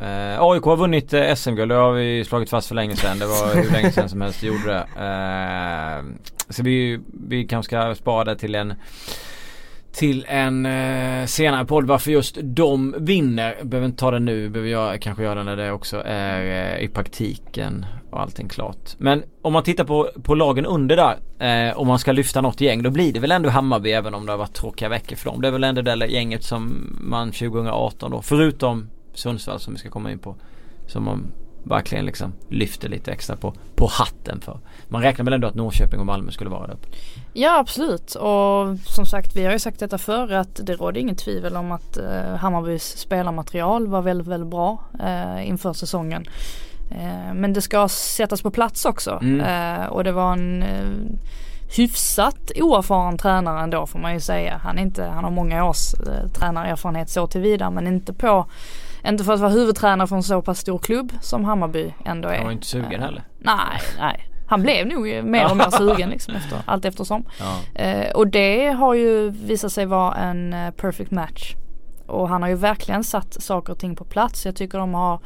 Eh, AIK har vunnit eh, SM-guld. Det har vi slagit fast för länge sedan. Det var hur länge sedan som helst vi gjorde det. Eh, så vi, vi kanske ska spara det till en till en eh, senare podd varför just de vinner. Behöver inte ta det nu, behöver jag kanske göra det när det också är eh, i praktiken och allting klart. Men om man tittar på, på lagen under där, eh, om man ska lyfta något gäng, då blir det väl ändå Hammarby även om det har varit tråkiga veckor för dem. Det är väl ändå det gänget som man 2018 då, förutom Sundsvall som vi ska komma in på, som man verkligen liksom lyfter lite extra på, på hatten för. Man räknar väl ändå att Norrköping och Malmö skulle vara där uppe. Ja absolut och som sagt vi har ju sagt detta förr att det råder inget tvivel om att eh, Hammarbys spelarmaterial var väldigt väldigt bra eh, inför säsongen. Eh, men det ska sättas på plats också Mm. eh, och det var en eh, hyfsat oerfaren tränare ändå får man ju säga. Han, inte, han har många års eh, tränarerfarenhet så tillvida men inte på inte för att vara huvudtränare för en så pass stor klubb som Hammarby ändå är. Han var inte sugen Eh, heller. Nej, nej. Han blev nog mer och mer sugen liksom efter, allt eftersom. Ja. Eh, och det har ju visat sig vara en eh, perfect match. Och han har ju verkligen satt saker och ting på plats. Jag tycker de har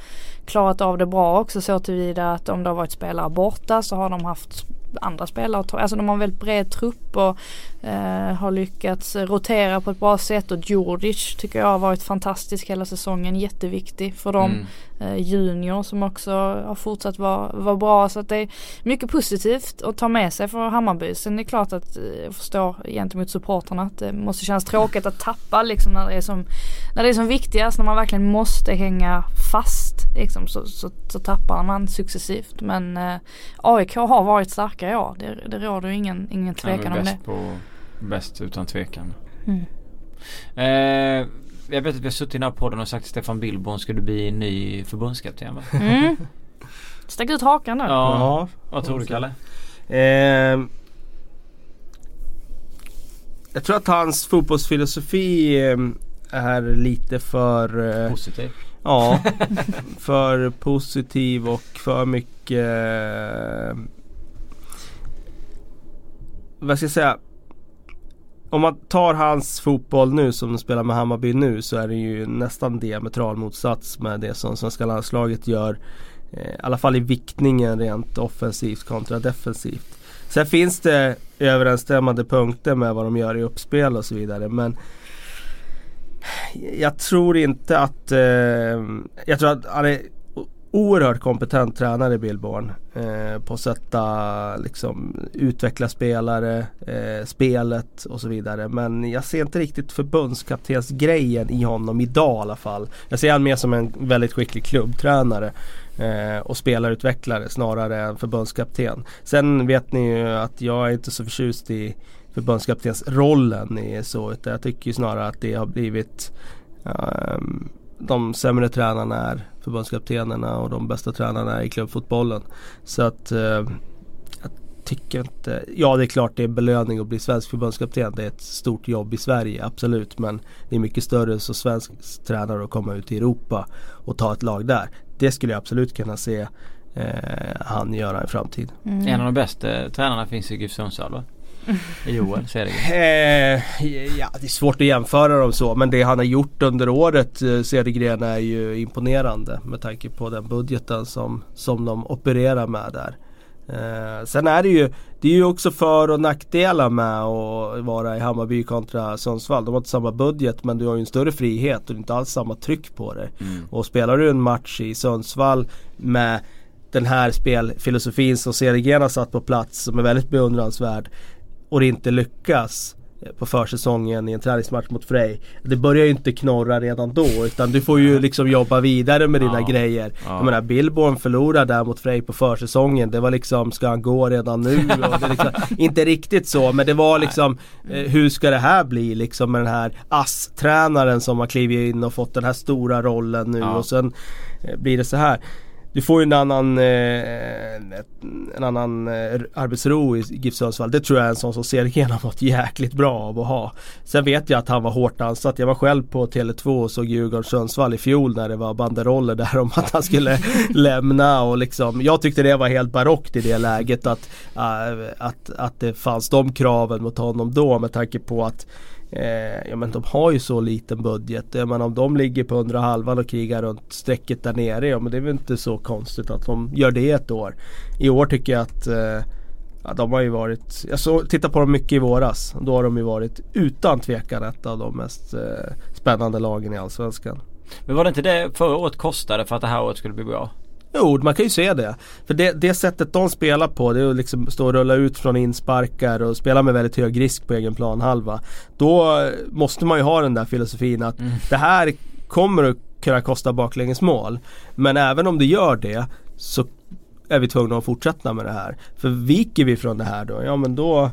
klarat av det bra också så tillvida att om det har varit spelare borta så har de haft andra spelare. Alltså de har en väldigt bred trupp och eh, har lyckats rotera på ett bra sätt. Och Djurdjic tycker jag har varit fantastisk hela säsongen. Jätteviktig för dem Mm. eh, Junior som också har fortsatt vara, vara bra. Så att det är mycket positivt att ta med sig för Hammarby. Sen är det klart att eh, jag förstår gentemot supporterna att det måste kännas tråkigt att tappa liksom när det är som, när det är som viktigast. När man verkligen måste hänga fast liksom, så, så, så tappar man successivt. Men eh, AIK har varit starka i år. Det, det råder ju ingen, ingen tvekan om det. på, bäst utan tvekan. Mm. Eh, jag vet att vi har suttit i den här podden och sagt att Stefan Billborn skulle bli ny förbundskapten va? Mm. Stack ut hakan nu. Ja. Vad tror du Kalle? Ehm, jag tror att hans fotbollsfilosofi ehm, är lite för eh, Positiv. Ja, för positiv och för mycket eh, Vad ska jag säga? Om man tar hans fotboll nu som de spelar med Hammarby nu så är det ju nästan diametral motsats med det som svenska landslaget gör. Eh, I alla fall i viktningen rent offensivt kontra defensivt. Sen finns det överensstämmande punkter med vad de gör i uppspel och så vidare men jag tror inte att... Eh, jag tror att han är oerhört kompetent tränare Billborn. Eh, på att sätta, liksom utveckla spelare, eh, spelet och så vidare. Men jag ser inte riktigt förbundskaptensgrejen i honom idag i alla fall. Jag ser honom mer som en väldigt skicklig klubbtränare. Eh, och spelarutvecklare snarare än förbundskapten. Sen vet ni ju att jag är inte så förtjust i förbundskaptensrollen i så. Utan jag tycker snarare att det har blivit um, de sämre tränarna är förbundskaptenerna och de bästa tränarna i klubbfotbollen. Så att uh, jag tycker inte, ja det är klart det är belöning att bli svensk förbundskapten. Det är ett stort jobb i Sverige, absolut. Men det är mycket större som svensk tränare att komma ut i Europa och ta ett lag där. Det skulle jag absolut kunna se eh, han göra i framtiden. Mm. En av de bästa tränarna finns i GIF Sundsvall va? Joel Cedergren? Eh, ja, det är svårt att jämföra dem så men det han har gjort under året eh, Cedergren är ju imponerande med tanke på den budgeten som, som de opererar med där. Eh, sen är det ju Det är ju också för och nackdelar med att vara i Hammarby kontra Sundsvall. De har inte samma budget men du har ju en större frihet och inte alls samma tryck på dig. Mm. Och spelar du en match i Sundsvall med den här spelfilosofin som Cedergren har satt på plats som är väldigt beundransvärd och det inte lyckas på försäsongen i en träningsmatch mot Frej. Det börjar ju inte knorra redan då utan du får ju liksom jobba vidare med dina ja, grejer. Ja. Jag menar Billborn förlorar där mot Frej på försäsongen. Det var liksom, ska han gå redan nu? Liksom, inte riktigt så men det var liksom eh, Hur ska det här bli liksom med den här ASS-tränaren som har klivit in och fått den här stora rollen nu ja. och sen eh, blir det så här. Du får ju en annan, eh, en annan eh, arbetsro i GIF Sundsvall. Det tror jag är en sån som Sergen har mått jäkligt bra av att ha. Sen vet jag att han var hårt ansatt. Jag var själv på Tele2 och såg Djurgården Sundsvall i fjol när det var banderoller där om att han skulle lämna och liksom. Jag tyckte det var helt barockt i det läget att, äh, att, att det fanns de kraven mot honom då med tanke på att Eh, ja men de har ju så liten budget. Jag menar om de ligger på undre halvan och krigar runt strecket där nere. Ja men det är väl inte så konstigt att de gör det ett år. I år tycker jag att eh, ja, de har ju varit, jag så, tittar på dem mycket i våras. Då har de ju varit utan tvekan ett av de mest eh, spännande lagen i Allsvenskan. Men var det inte det förra året kostade för att det här året skulle bli bra? Jo, man kan ju se det. För det, det sättet de spelar på, det är att liksom stå och rulla ut från insparkar och spela med väldigt hög risk på egen planhalva. Då måste man ju ha den där filosofin att mm. det här kommer att kunna kosta baklängesmål. Men även om det gör det så är vi tvungna att fortsätta med det här. För viker vi från det här då, ja men då,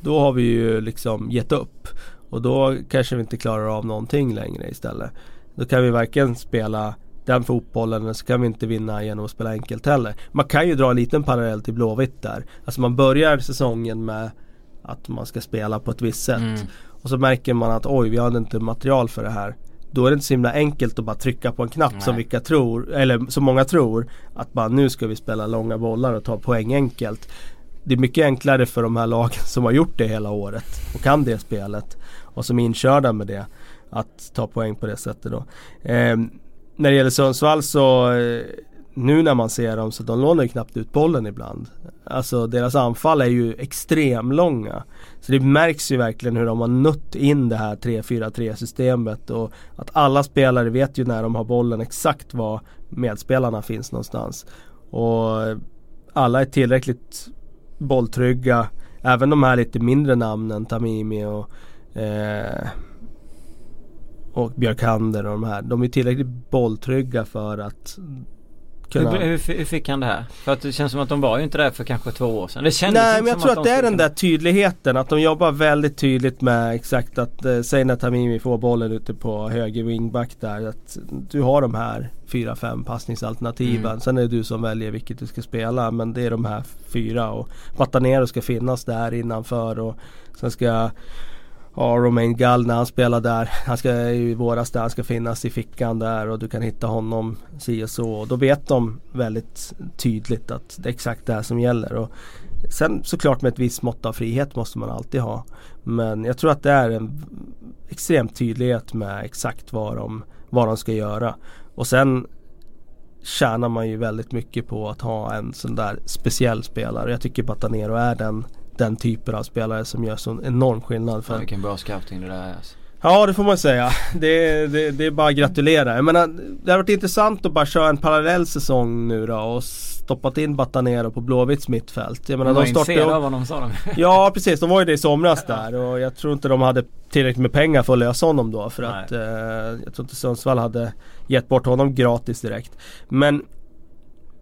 då har vi ju liksom gett upp. Och då kanske vi inte klarar av någonting längre istället. Då kan vi varken spela den fotbollen så kan vi inte vinna genom att spela enkelt heller. Man kan ju dra en liten parallell till Blåvitt där. Alltså man börjar säsongen med att man ska spela på ett visst sätt. Mm. Och så märker man att oj, vi har inte material för det här. Då är det inte så himla enkelt att bara trycka på en knapp Nej. som vilka tror, eller som många tror. Att bara nu ska vi spela långa bollar och ta poäng enkelt. Det är mycket enklare för de här lagen som har gjort det hela året och kan det spelet. Och som är inkörda med det. Att ta poäng på det sättet då. Eh, när det gäller Sundsvall så eh, nu när man ser dem så de lånar ju knappt ut bollen ibland. Alltså deras anfall är ju extremlånga. Så det märks ju verkligen hur de har nött in det här 3-4-3 systemet och att alla spelare vet ju när de har bollen exakt var medspelarna finns någonstans. Och eh, alla är tillräckligt bolltrygga. Även de här lite mindre namnen, Tamimi och eh, och Björkander och de här. De är tillräckligt bolltrygga för att kunna... Hur, hur, hur, fick han det här? För att det känns som att de var ju inte där för kanske två år sedan. Det kändes Nej men jag tror att, att det är den där tydligheten. Att de jobbar väldigt tydligt med exakt att eh, säg när Tamimi får bollen ute på höger wingback där. Att du har de här fyra, fem passningsalternativen. Mm. Sen är det du som väljer vilket du ska spela. Men det är de här fyra och Batanero ska finnas där innanför och sen ska Ja, Romain Gall när han spelar där. Han ska i våras där, han ska finnas i fickan där och du kan hitta honom si och så. Och då vet de väldigt tydligt att det är exakt det här som gäller. Och sen såklart med ett visst mått av frihet måste man alltid ha. Men jag tror att det är en extrem tydlighet med exakt vad de, vad de ska göra. Och sen tjänar man ju väldigt mycket på att ha en sån där speciell spelare. Jag tycker Batanero är den den typen av spelare som gör sån enorm skillnad. För ja, vilken bra scouting det där är. Alltså. Ja det får man säga. Det, det, det är bara att gratulera. Jag menar, det har varit intressant att bara köra en parallell säsong nu då och stoppat in Batanero på Blåvitts mittfält. Jag menar, de, de startade av honom sa de. ja precis, de var ju det i somras där och jag tror inte de hade tillräckligt med pengar för att lösa honom då. För Nej. att eh, jag tror inte Sundsvall hade gett bort honom gratis direkt. Men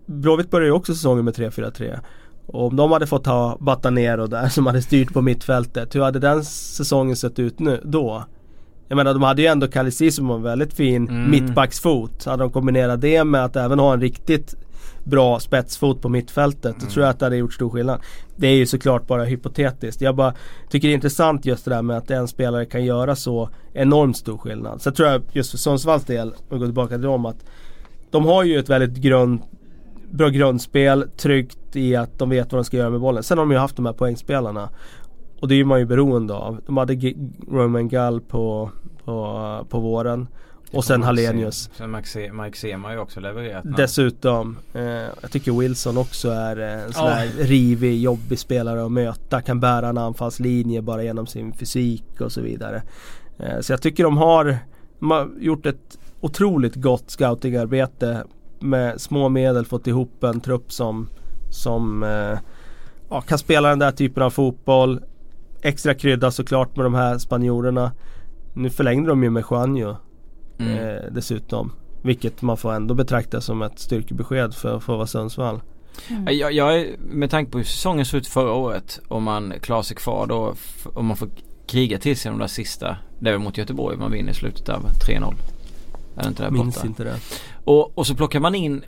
Blåvitt började ju också säsongen med 3-4-3. Och om de hade fått ha Batanero där som hade styrt på mittfältet. Hur hade den säsongen sett ut nu då? Jag menar de hade ju ändå Kalisi som en väldigt fin mm. mittbacksfot. Hade de kombinerat det med att även ha en riktigt bra spetsfot på mittfältet. Mm. Då tror jag att det hade gjort stor skillnad. Det är ju såklart bara hypotetiskt. Jag bara tycker det är intressant just det där med att en spelare kan göra så enormt stor skillnad. Så jag tror jag just för Sundsvalls del, om vi går tillbaka till dem, att de har ju ett väldigt grund, bra grundspel, tryggt i att de vet vad de ska göra med bollen. Sen har de ju haft de här poängspelarna. Och det är man ju beroende av. De hade G Roman Gall på, på, på våren. Och sen Hallenius. Sen Mike Sema har ju också levererat. Dessutom. Eh, jag tycker Wilson också är en sån här oh. rivig, jobbig spelare att möta. Kan bära en anfallslinje bara genom sin fysik och så vidare. Eh, så jag tycker de har, de har gjort ett otroligt gott scoutingarbete. Med små medel fått ihop en trupp som, som eh, ja, kan spela den där typen av fotboll. Extra krydda såklart med de här spanjorerna. Nu förlängde de ju med Juanjo mm. eh, dessutom. Vilket man får ändå betrakta som ett styrkebesked för, för att vara Sundsvall. Mm. Jag, jag, med tanke på hur säsongen såg ut förra året om man klarar sig kvar då om man får kriga till sig de där sista. Det är väl mot Göteborg man vinner i slutet av 3-0. Är det inte det Minns borta? inte det. Och, och så plockar man in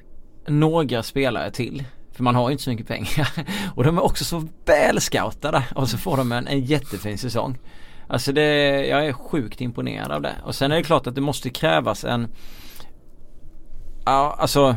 några spelare till. För man har inte så mycket pengar. och de är också så väl scoutade och så får de en, en jättefin säsong. Alltså det, jag är sjukt imponerad av det. Och sen är det klart att det måste krävas en Ja alltså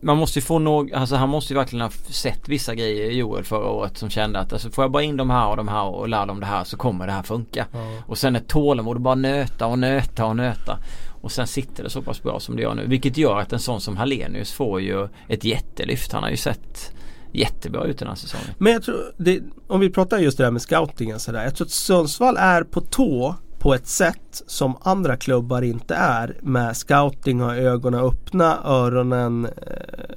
man måste ju få något, alltså han måste ju verkligen ha sett vissa grejer Joel förra året som kände att alltså får jag bara in de här och de här och lära dem det här så kommer det här funka. Ja. Och sen ett tålamod och bara nöta och nöta och nöta. Och sen sitter det så pass bra som det gör nu. Vilket gör att en sån som Hallenius får ju ett jättelyft. Han har ju sett jättebra ut den här säsongen. Men jag tror, det, om vi pratar just det där med scoutingen sådär. Jag tror att Sundsvall är på tå på ett sätt som andra klubbar inte är med scouting och ögonen öppna, öronen eh,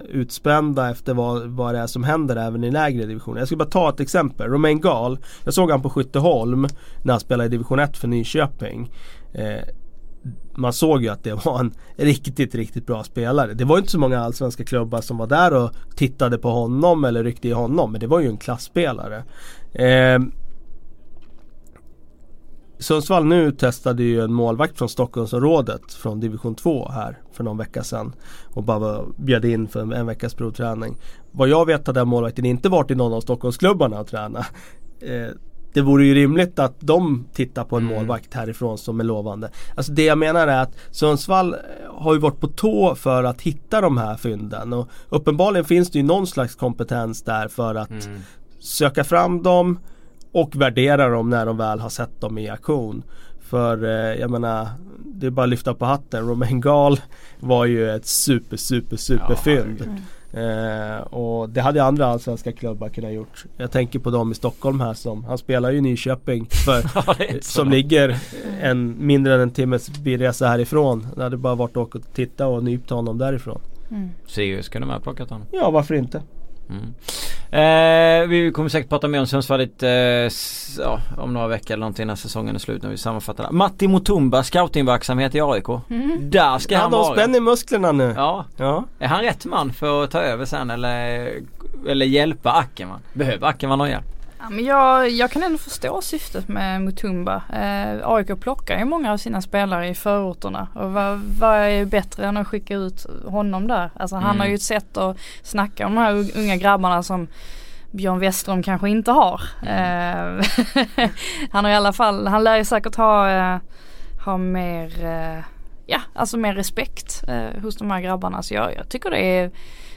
utspända efter vad, vad det är som händer även i lägre divisioner. Jag ska bara ta ett exempel. Romain Gahl, jag såg han på Skytteholm när han spelade i division 1 för Nyköping. Eh, man såg ju att det var en riktigt, riktigt bra spelare. Det var inte så många allsvenska klubbar som var där och tittade på honom eller ryckte i honom. Men det var ju en klassspelare. Eh, Sundsvall nu testade ju en målvakt från Stockholmsområdet från division 2 här för någon vecka sedan. Och bara bjöd in för en veckas provträning. Vad jag vet har den målvakten inte varit i någon av Stockholmsklubbarna och tränat. Eh, det vore ju rimligt att de tittar på en mm. målvakt härifrån som är lovande. Alltså det jag menar är att Sundsvall eh, har ju varit på tå för att hitta de här fynden och uppenbarligen finns det ju någon slags kompetens där för att mm. söka fram dem och värdera dem när de väl har sett dem i aktion. För eh, jag menar, det är bara att lyfta på hatten. Romain Gal var ju ett super, super, super ja, fynd. Eh, och det hade andra allsvenska klubbar kunnat gjort. Jag tänker på dem i Stockholm här som, han spelar ju i Nyköping för, som ligger en, mindre än en timmes bilresa härifrån. Det hade bara varit att åka och titta och nypt honom därifrån. Mm. Sirius kunde man ha plockat honom. Ja varför inte. Mm. Eh, vi kommer säkert prata mer om Sundsvall lite eh, ja, om några veckor eller någonting när säsongen är slut när vi sammanfattar det. Matti Mutumba, scoutingverksamhet i AIK. Mm. Där ska ja, han vara. Han spänner musklerna nu. Ja. ja. Är han rätt man för att ta över sen eller, eller hjälpa Ackerman? Behöver Ackerman någon hjälp? Ja, men jag, jag kan ändå förstå syftet med Mutumba. Eh, AIK plockar ju många av sina spelare i förorterna och vad, vad är bättre än att skicka ut honom där? Alltså mm. han har ju ett sätt att snacka om de här unga grabbarna som Björn Westrom kanske inte har. Mm. Han har i alla fall, han lär ju säkert ha, eh, ha mer, eh, ja alltså mer respekt hos de här grabbarna. Så jag, jag tycker det är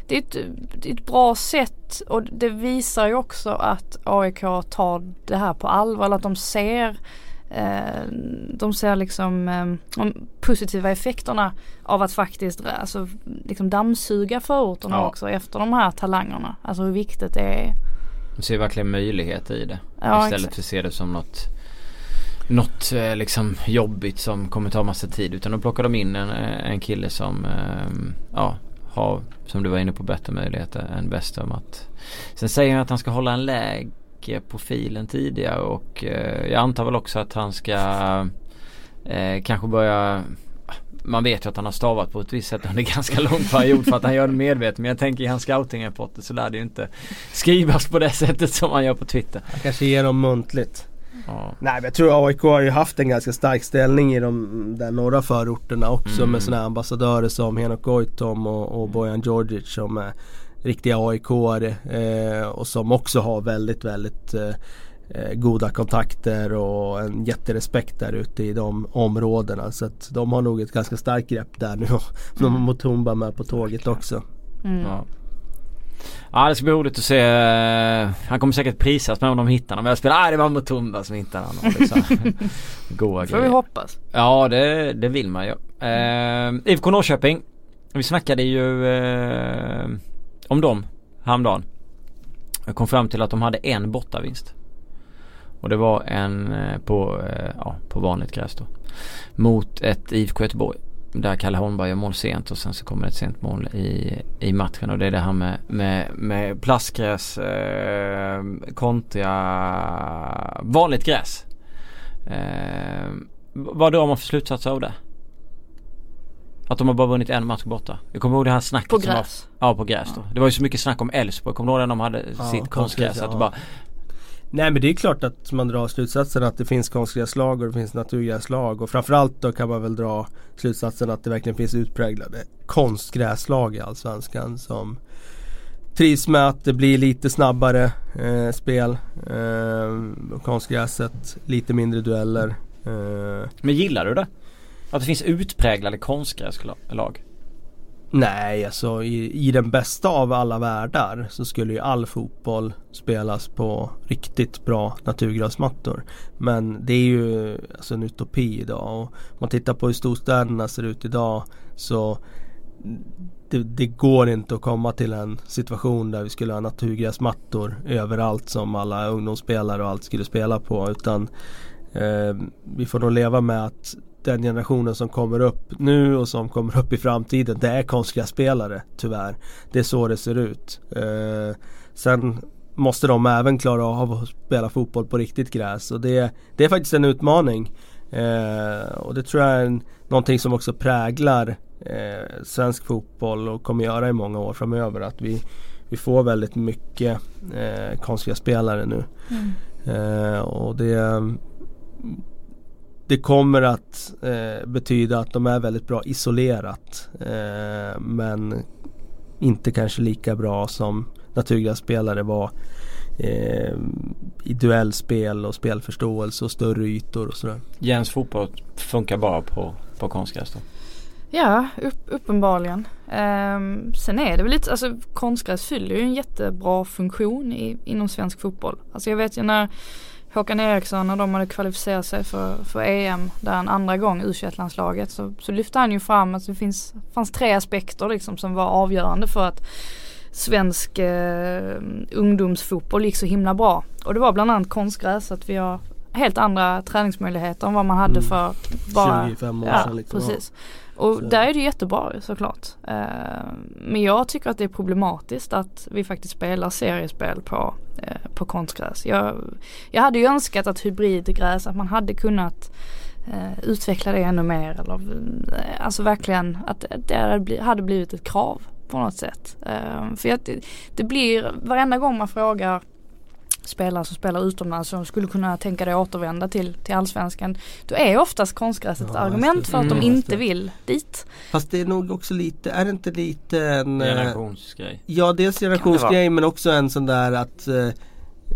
det är, ett, det är ett bra sätt och det visar ju också att AIK tar det här på allvar. Eller att de ser eh, de ser liksom eh, de positiva effekterna av att faktiskt alltså, liksom dammsuga förorterna ja. också efter de här talangerna. Alltså hur viktigt det är. De ser verkligen möjligheter i det. Ja, istället exakt. för att se det som något något eh, liksom jobbigt som kommer ta massa tid. Utan då plockar de in en, en kille som ja, har, som du var inne på, bättre möjligheter än Westham att Sen säger han att han ska hålla en läge profilen tidigare och eh, jag antar väl också att han ska eh, kanske börja man vet ju att han har stavat på ett visst sätt under ganska lång period för att han gör det medvetet. Men jag tänker i hans scoutingrapporter så lär det ju inte skrivas på det sättet som han gör på Twitter. Han kanske ger dem muntligt. Ja. Nej men jag tror AIK har ju haft en ganska stark ställning i de där norra förorterna också Mm. med sådana ambassadörer som Henok Goitom och, och Bojan Djordjic som är riktiga aik eh, och som också har väldigt väldigt eh, eh, goda kontakter och en jätterespekt där ute i de områdena. Så att de har nog ett ganska starkt grepp där nu och de har Mutumba med på tåget också. Mm. Ja. Ja det ska bli roligt att se. eh, Han kommer säkert prisas med om de hittar honom. Jag spelar, ah, det var Mutumba som hittade honom. Liksom. Goa Får vi hoppas. Ja det, det vill man ju. Eh, IFK Norrköping. Vi snackade ju eh, om dem häromdagen. Jag kom fram till att de hade en bortavinst. Och det var en eh, på, eh, ja, på vanligt gräs då. Mot ett IFK Göteborg. Där Kalle Holmberg gör mål sent och sen så kommer ett sent mål i, i matchen. Och det är det här med, med, med plastgräs eh, kontra vanligt gräs. Eh, vad drar man för slutsatser av det? Att de har bara vunnit en match borta. Jag kommer ihåg det här snacket På som var- gräs. Ja på gräs då. Det var ju så mycket snack om Elfsborg. Kommer du ihåg när de hade Ja, sitt konstgräs? Att det ja. bara, Nej men det är klart att man drar slutsatsen att det finns konstgräslag och det finns naturgräslag och framförallt då kan man väl dra slutsatsen att det verkligen finns utpräglade konstgräslag i Allsvenskan som trivs med att det blir lite snabbare eh, spel. Eh, konstgräset, lite mindre dueller. Eh, Men gillar du det? Att det finns utpräglade konstgräslag? Nej, alltså i, i den bästa av alla världar så skulle ju all fotboll spelas på riktigt bra naturgräsmattor. Men det är ju alltså en utopi idag och om man tittar på hur storstäderna ser ut idag så det, det går inte att komma till en situation där vi skulle ha naturgräsmattor överallt som alla ungdomsspelare och allt skulle spela på utan eh, vi får nog leva med att den generationen som kommer upp nu och som kommer upp i framtiden det är konstgrässpelare tyvärr. Det är så det ser ut. Eh, sen måste de även klara av att spela fotboll på riktigt gräs och det, det är faktiskt en utmaning. Eh, och det tror jag är en, någonting som också präglar eh, svensk fotboll och kommer göra i många år framöver. Att vi, vi får väldigt mycket eh, konstgrässpelare nu. Mm. Eh, och det, det kommer att eh, betyda att de är väldigt bra isolerat. Eh, men inte kanske lika bra som naturgrässpelare var eh, i duellspel och spelförståelse och större ytor och sådär. Jens fotboll funkar bara på, på konstgräs då? Ja, upp, uppenbarligen. Ehm, sen är det väl lite, alltså konstgräs fyller ju en jättebra funktion i, inom svensk fotboll. Alltså jag vet ju när Håkan Eriksson och de hade kvalificerat sig för, för EM där en andra gång u landslaget så, så lyfte han ju fram att det finns, fanns tre aspekter liksom som var avgörande för att svensk eh, ungdomsfotboll gick så himla bra. Och det var bland annat konstgräs, att vi har helt andra träningsmöjligheter än vad man hade Mm. för bara 25 år Ja, sedan liksom. precis. Och Så- där är det jättebra såklart. Eh, men jag tycker att det är problematiskt att vi faktiskt spelar seriespel på, Eh, på konstgräs. Jag, jag hade ju önskat att hybridgräs, att man hade kunnat eh, utveckla det ännu mer. Eller, eh, alltså verkligen att det hade hade blivit ett krav på något sätt. Eh, för att det, det blir, varenda gång man frågar spelare som spelar utomlands som skulle kunna tänka dig återvända till, till allsvenskan. Då är oftast konstgräs ett Ja, argument just det. för att de Mm. inte vill dit. Fast det är nog också lite, är det inte lite en... eh, Generationsgrej. Ja dels generationsgrej men också en sån där att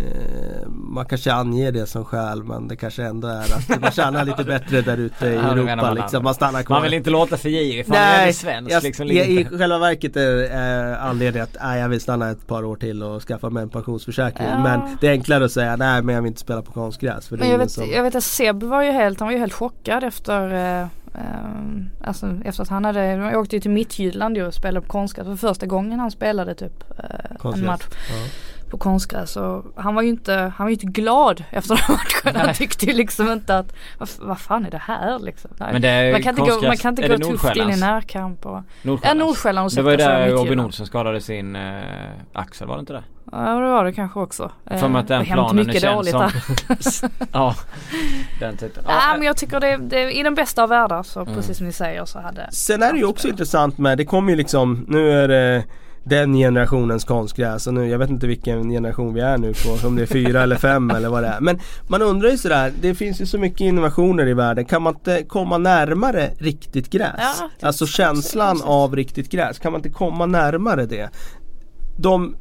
eh, man kanske anger det som skäl men det kanske ändå är att man tjänar lite bättre där ute i Ja, Europa man. liksom. Man stannar kvar. Man vill inte låta för girig man är svensk jag, liksom. i, ligger i själva verket är eh, anledningen att nej, jag vill stanna ett par år till och skaffa mig en pensionsförsäkring. Ja. Men det är enklare att säga nej men jag vill inte spela på konstgräs. För det Men är jag vet, som... jag vet att Seb var ju helt, han var ju helt chockad efter eh, eh, Alltså efter att han hade, jag åkte ju till Midtjylland ju och spelade på konstgräs för första gången han spelade typ eh, en match Ja. På konstgräs och han var ju inte, han var ju inte glad efter den matchen. Han tyckte ju liksom inte att vad, vad fan är det här liksom. Nej. Men det är man kan inte gå, man kan inte är gå det tufft in i Nordsjällands? närkamp och Ja Nordsjällands. Nordsjälland och Det var ju där Robin. Olsson skadade sin eh, axel var det inte det? Ja det var det kanske också. För att den det har hänt planen är mycket dåligt som... ja, den typen. Nej Ja, men jag tycker det, det i den bästa av världar så Mm. precis som ni säger så hade Sen är det ju också intressant med, det kommer ju liksom, nu är det den generationens konstgräs och nu, jag vet inte vilken generation vi är nu på, om det är fyra eller fem eller vad det är. Men man undrar ju sådär, det finns ju så mycket innovationer i världen, kan man inte komma närmare riktigt gräs? Ja, alltså känslan av riktigt gräs, kan man inte komma närmare det? De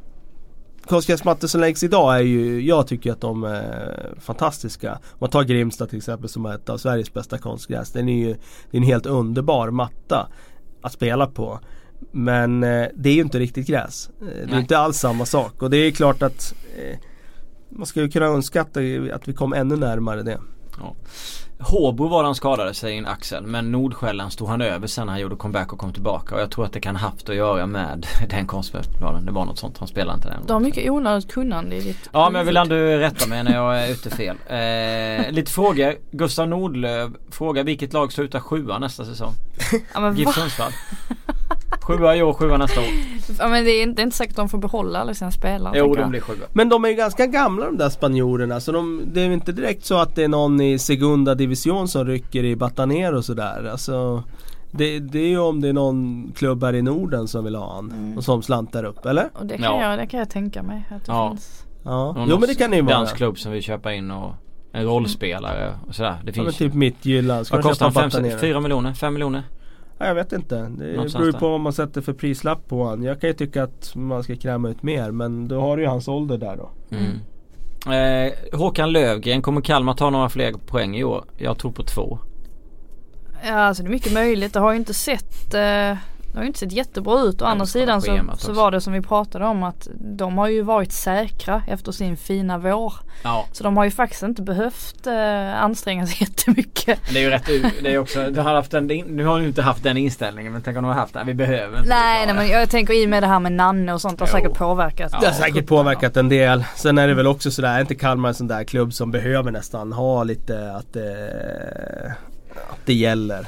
konstgräsmattor som läggs idag är ju, jag tycker att de är fantastiska. Om man tar Grimsta till exempel som är ett av Sveriges bästa konstgräs. Den är ju det är en helt underbar matta att spela på. Men eh, det är ju inte riktigt gräs. Eh, det är Nej. inte alls samma sak och det är klart att eh, man skulle kunna önska att, att vi kom ännu närmare det. Håbo var han skadade sig i en axel men Nordsjälland stod han över sen han gjorde comeback och kom tillbaka och jag tror att det kan haft att göra med den konstgräsplanen. Det var något sånt, han spelade inte den. Du har mycket onödigt kunnande i ditt Ja men jag vill ändå rätta mig när jag är ute fel. Eh, lite frågor. Gustav Nordlöf frågar vilket lag slutar sjua nästa säsong? ja, men, GIF va? Sundsvall. Sjua i år, sjua nästa år. ja men det är inte, det är inte säkert att de får behålla alla sina spelare. Jo de blir sjua. Men de är ju ganska gamla de där spanjorerna så de, det är inte direkt så att det är någon i Segunda Division som rycker i Bataner och sådär. Alltså, det, det är ju om det är någon klubb här i Norden som vill ha han Mm. och som slantar upp, eller? Och det kan, Ja. jag, det kan jag tänka mig att det Ja. finns. Ja, Någon jo men det kan det ju vara. Dansk klubb som vill köpa in och en rollspelare och sådär. Det Ja, men finns typ Midtjylland. Ska Vad kostar han? Fem, Bataner? fyra miljoner? Fem miljoner? Ja, jag vet inte. Det Någonstans beror ju på vad man sätter för prislapp på han. Jag kan ju tycka att man ska kräma ut mer men då har du ju hans ålder där då. Mm. Eh, Håkan Lövgren, kommer Kalmar ta några fler poäng i år? Jag tror på två. Ja alltså det är mycket möjligt. Det har ju inte sett eh, det har ju inte sett jättebra ut. Å andra det sidan så, så var det som vi pratade om att de har ju varit säkra efter sin fina vår. Ja. Så de har ju faktiskt inte behövt eh, anstränga sig jättemycket. Det är ju rätt det är också, du har haft en, nu har du inte haft den inställningen men tänk om du har haft den. Vi behöver inte Nej, nej det. men jag tänker i med det här med Nanne och sånt har Jo. säkert påverkat. Ja. Det har säkert påverkat en del. Sen är det väl också sådär, är inte Kalmar en sån där klubb som behöver nästan ha lite att det, att det gäller.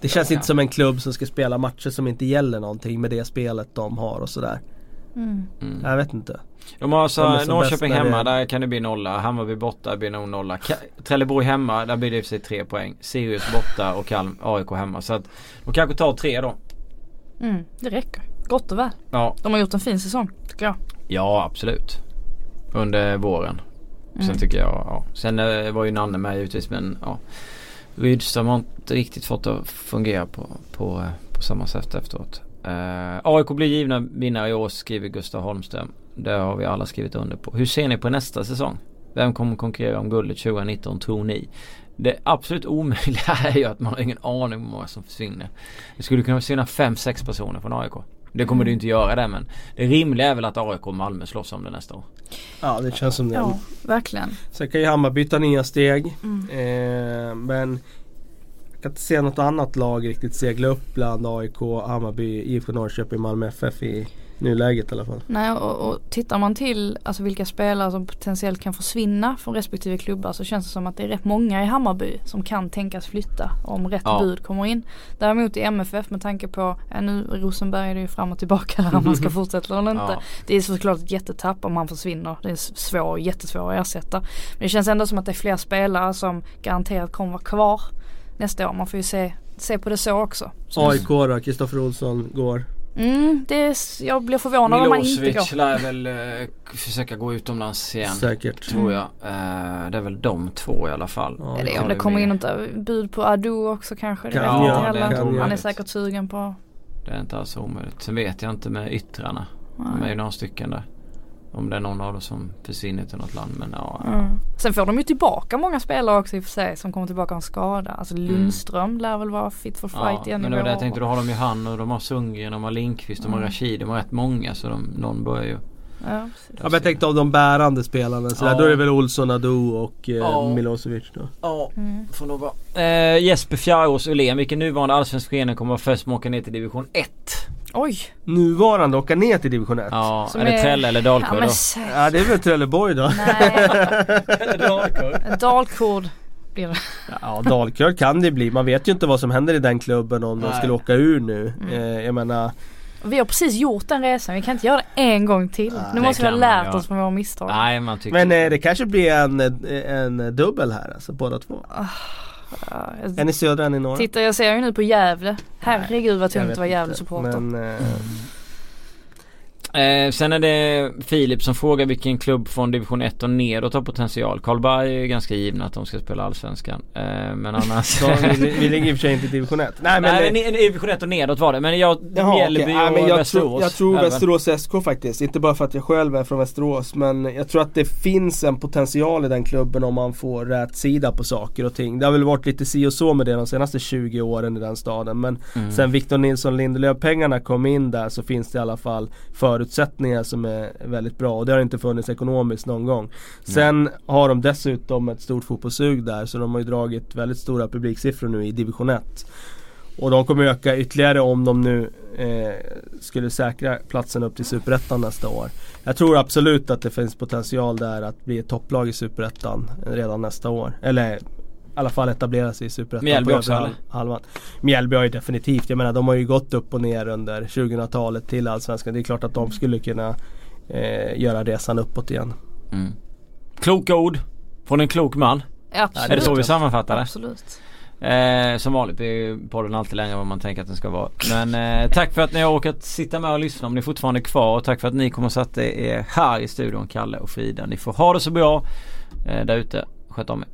Det känns Ja. inte som en klubb som ska spela matcher som inte gäller någonting med det spelet de har och sådär. Mm. Mm. Jag vet inte. De har alltså De är som Norrköping hemma, det- där kan det bli nolla. Hammarby borta blir nog nolla. Ka- Trelleborg hemma, där blir det i och för sig tre poäng. Sirius borta och Kalm, AIK hemma. Så att de kanske tar tre då. Mm, det räcker. Gott och väl. Ja, De har gjort en fin säsong tycker jag. ja absolut. Under våren. Sen Mm. tycker jag, ja. Sen eh, var ju Nanne med givetvis men ja. Rydström har inte riktigt fått det att fungera på, på, på samma sätt efteråt. Eh, AIK blir givna vinnare i år skriver Gustav Holmström. Det har vi alla skrivit under på. Hur ser ni på nästa säsong? Vem kommer konkurrera om guldet 2019 tror ni? Det absolut omöjliga är ju att man har ingen aning om hur många som försvinner. Det skulle kunna försvinna 5-6 personer från AIK. Det kommer Mm. ju inte göra det men det rimliga är väl att AIK och Malmö slåss om det nästa år. Ja det känns som det. Ja, verkligen. Sen kan ju Hammarby ta nya steg. Mm. Eh, men jag kan inte se något annat lag riktigt segla upp bland AIK, Hammarby, IFK Norrköping, Malmö FF i nuläget i alla fall. Nej och, och tittar man till alltså vilka spelare som potentiellt kan försvinna från respektive klubbar så känns det som att det är rätt många i Hammarby som kan tänkas flytta om rätt Ja. bud kommer in. Däremot i MFF med tanke på, ja, nu Rosenberg är det ju fram och tillbaka där om man ska fortsätta eller inte. Ja. Det är såklart ett jättetapp om han försvinner. Det är svår, jättesvår att ersätta. Men det känns ändå som att det är fler spelare som garanterat kommer vara kvar nästa år. Man får ju se, se på det så också. Så- AIK då, Kristoffer Olsson går. Mm, det är, jag blir förvånad om man inte Milosevic går. lär väl eh, försöka gå utomlands igen. Säkert. Tror jag. Eh, det är väl de två i alla fall. Ja, Eller om det kommer in något bud på Adu också kanske. Det Kan vet göra, inte heller. Han är säkert sugen på. Det är inte alls omöjligt. Sen vet jag inte med yttrarna. De är ju Nej. några stycken där. Om det är någon av dem som försvinner till något land. Men ja. Mm. Sen får de ju tillbaka många spelare också i och för sig som kommer tillbaka av skada. Alltså Lundström lär väl vara fit for fight Mm. ja igen men det var det jag tänkte. Då har de ju han och de har Sundgren, de har Lindqvist, de har Mm. Rashid. De har rätt många så de, någon börjar ju. Ja. Ja, men jag tänkte av de bärande spelarna så där, Ja. då är det väl Olsson, Adu och eh, Ja. Milosevic då. Ja. Mm. Får nog vara. Eh, Jesper Fjärås Ullén, vilken nuvarande allsvensk förening kommer vara först med att åka ner till division 1? Oj! nuvarande åka ner till division 1. Ja, Som är det är- Trelle eller Ja Dalkurd men då? säg. Ja det är väl Trelleborg då. Nej, Dalkurd. Dalkurd blir det. Ja Dalkurd kan det bli. Man vet ju inte vad som händer i den klubben om de Nej. skulle åka ur nu. Mm. Eh, jag menar Vi har precis gjort den resan, vi kan inte göra det en gång till. Nej, nu måste vi ha kan man lärt göra. oss från våra misstag. Nej man tycker Men eh, det kanske blir en, en dubbel här alltså båda två. Ja, jag- En i södra, en i norra. Titta jag ser ju nu på Gävle. Herregud vad tungt att vara Gävle-supporter. Men eh, Eh, sen är det Filip som frågar vilken klubb från division 1 och neråt har potential. Karlberg är ju ganska givna att de ska spela allsvenskan. Eh, men annars... vi, vi ligger i och för sig inte i division 1. Nej men, Nej division 1 och neråt var det. Men jag, Jaha, Mjällby. Nej, och men jag Västerås. Tror, jag tror väl- Västerås SK faktiskt. Inte bara för att jag själv är från Västerås. Men jag tror att det finns en potential i den klubben om man får rätt sida på saker och ting. Det har väl varit lite si och så med det de senaste 20 åren i den staden. Men Mm. sen Victor Nilsson Lindelöf pengarna kom in där så finns det i alla fall förutsättningar som är väldigt bra. Och det har inte funnits ekonomiskt någon gång. Sen har de dessutom ett stort fotbollssug där. Så de har ju dragit väldigt stora publiksiffror nu i division 1. Och de kommer öka ytterligare om de nu eh, skulle säkra platsen upp till Superettan nästa år. Jag tror absolut att det finns potential där att bli ett topplag i Superettan redan nästa år. Eller i alla fall etablera sig i Superettan Mjällby också, eller? halvan. Mjällby har ju definitivt, jag menar de har ju gått upp och ner under 2000-talet till Allsvenskan. Det är klart att de skulle kunna eh, göra resan uppåt igen. Mm. Kloka ord från en klok man. Absolut. Är det så vi sammanfattar det? Absolut. Eh, som vanligt är podden alltid längre än vad man tänker att den ska vara. Men eh, tack för att ni har orkat sitta med och lyssna om ni är fortfarande är kvar. Och tack för att ni kommer att sätta er här i studion, Kalle och Frida. Ni får ha det så bra eh, där ute. Sköt om er.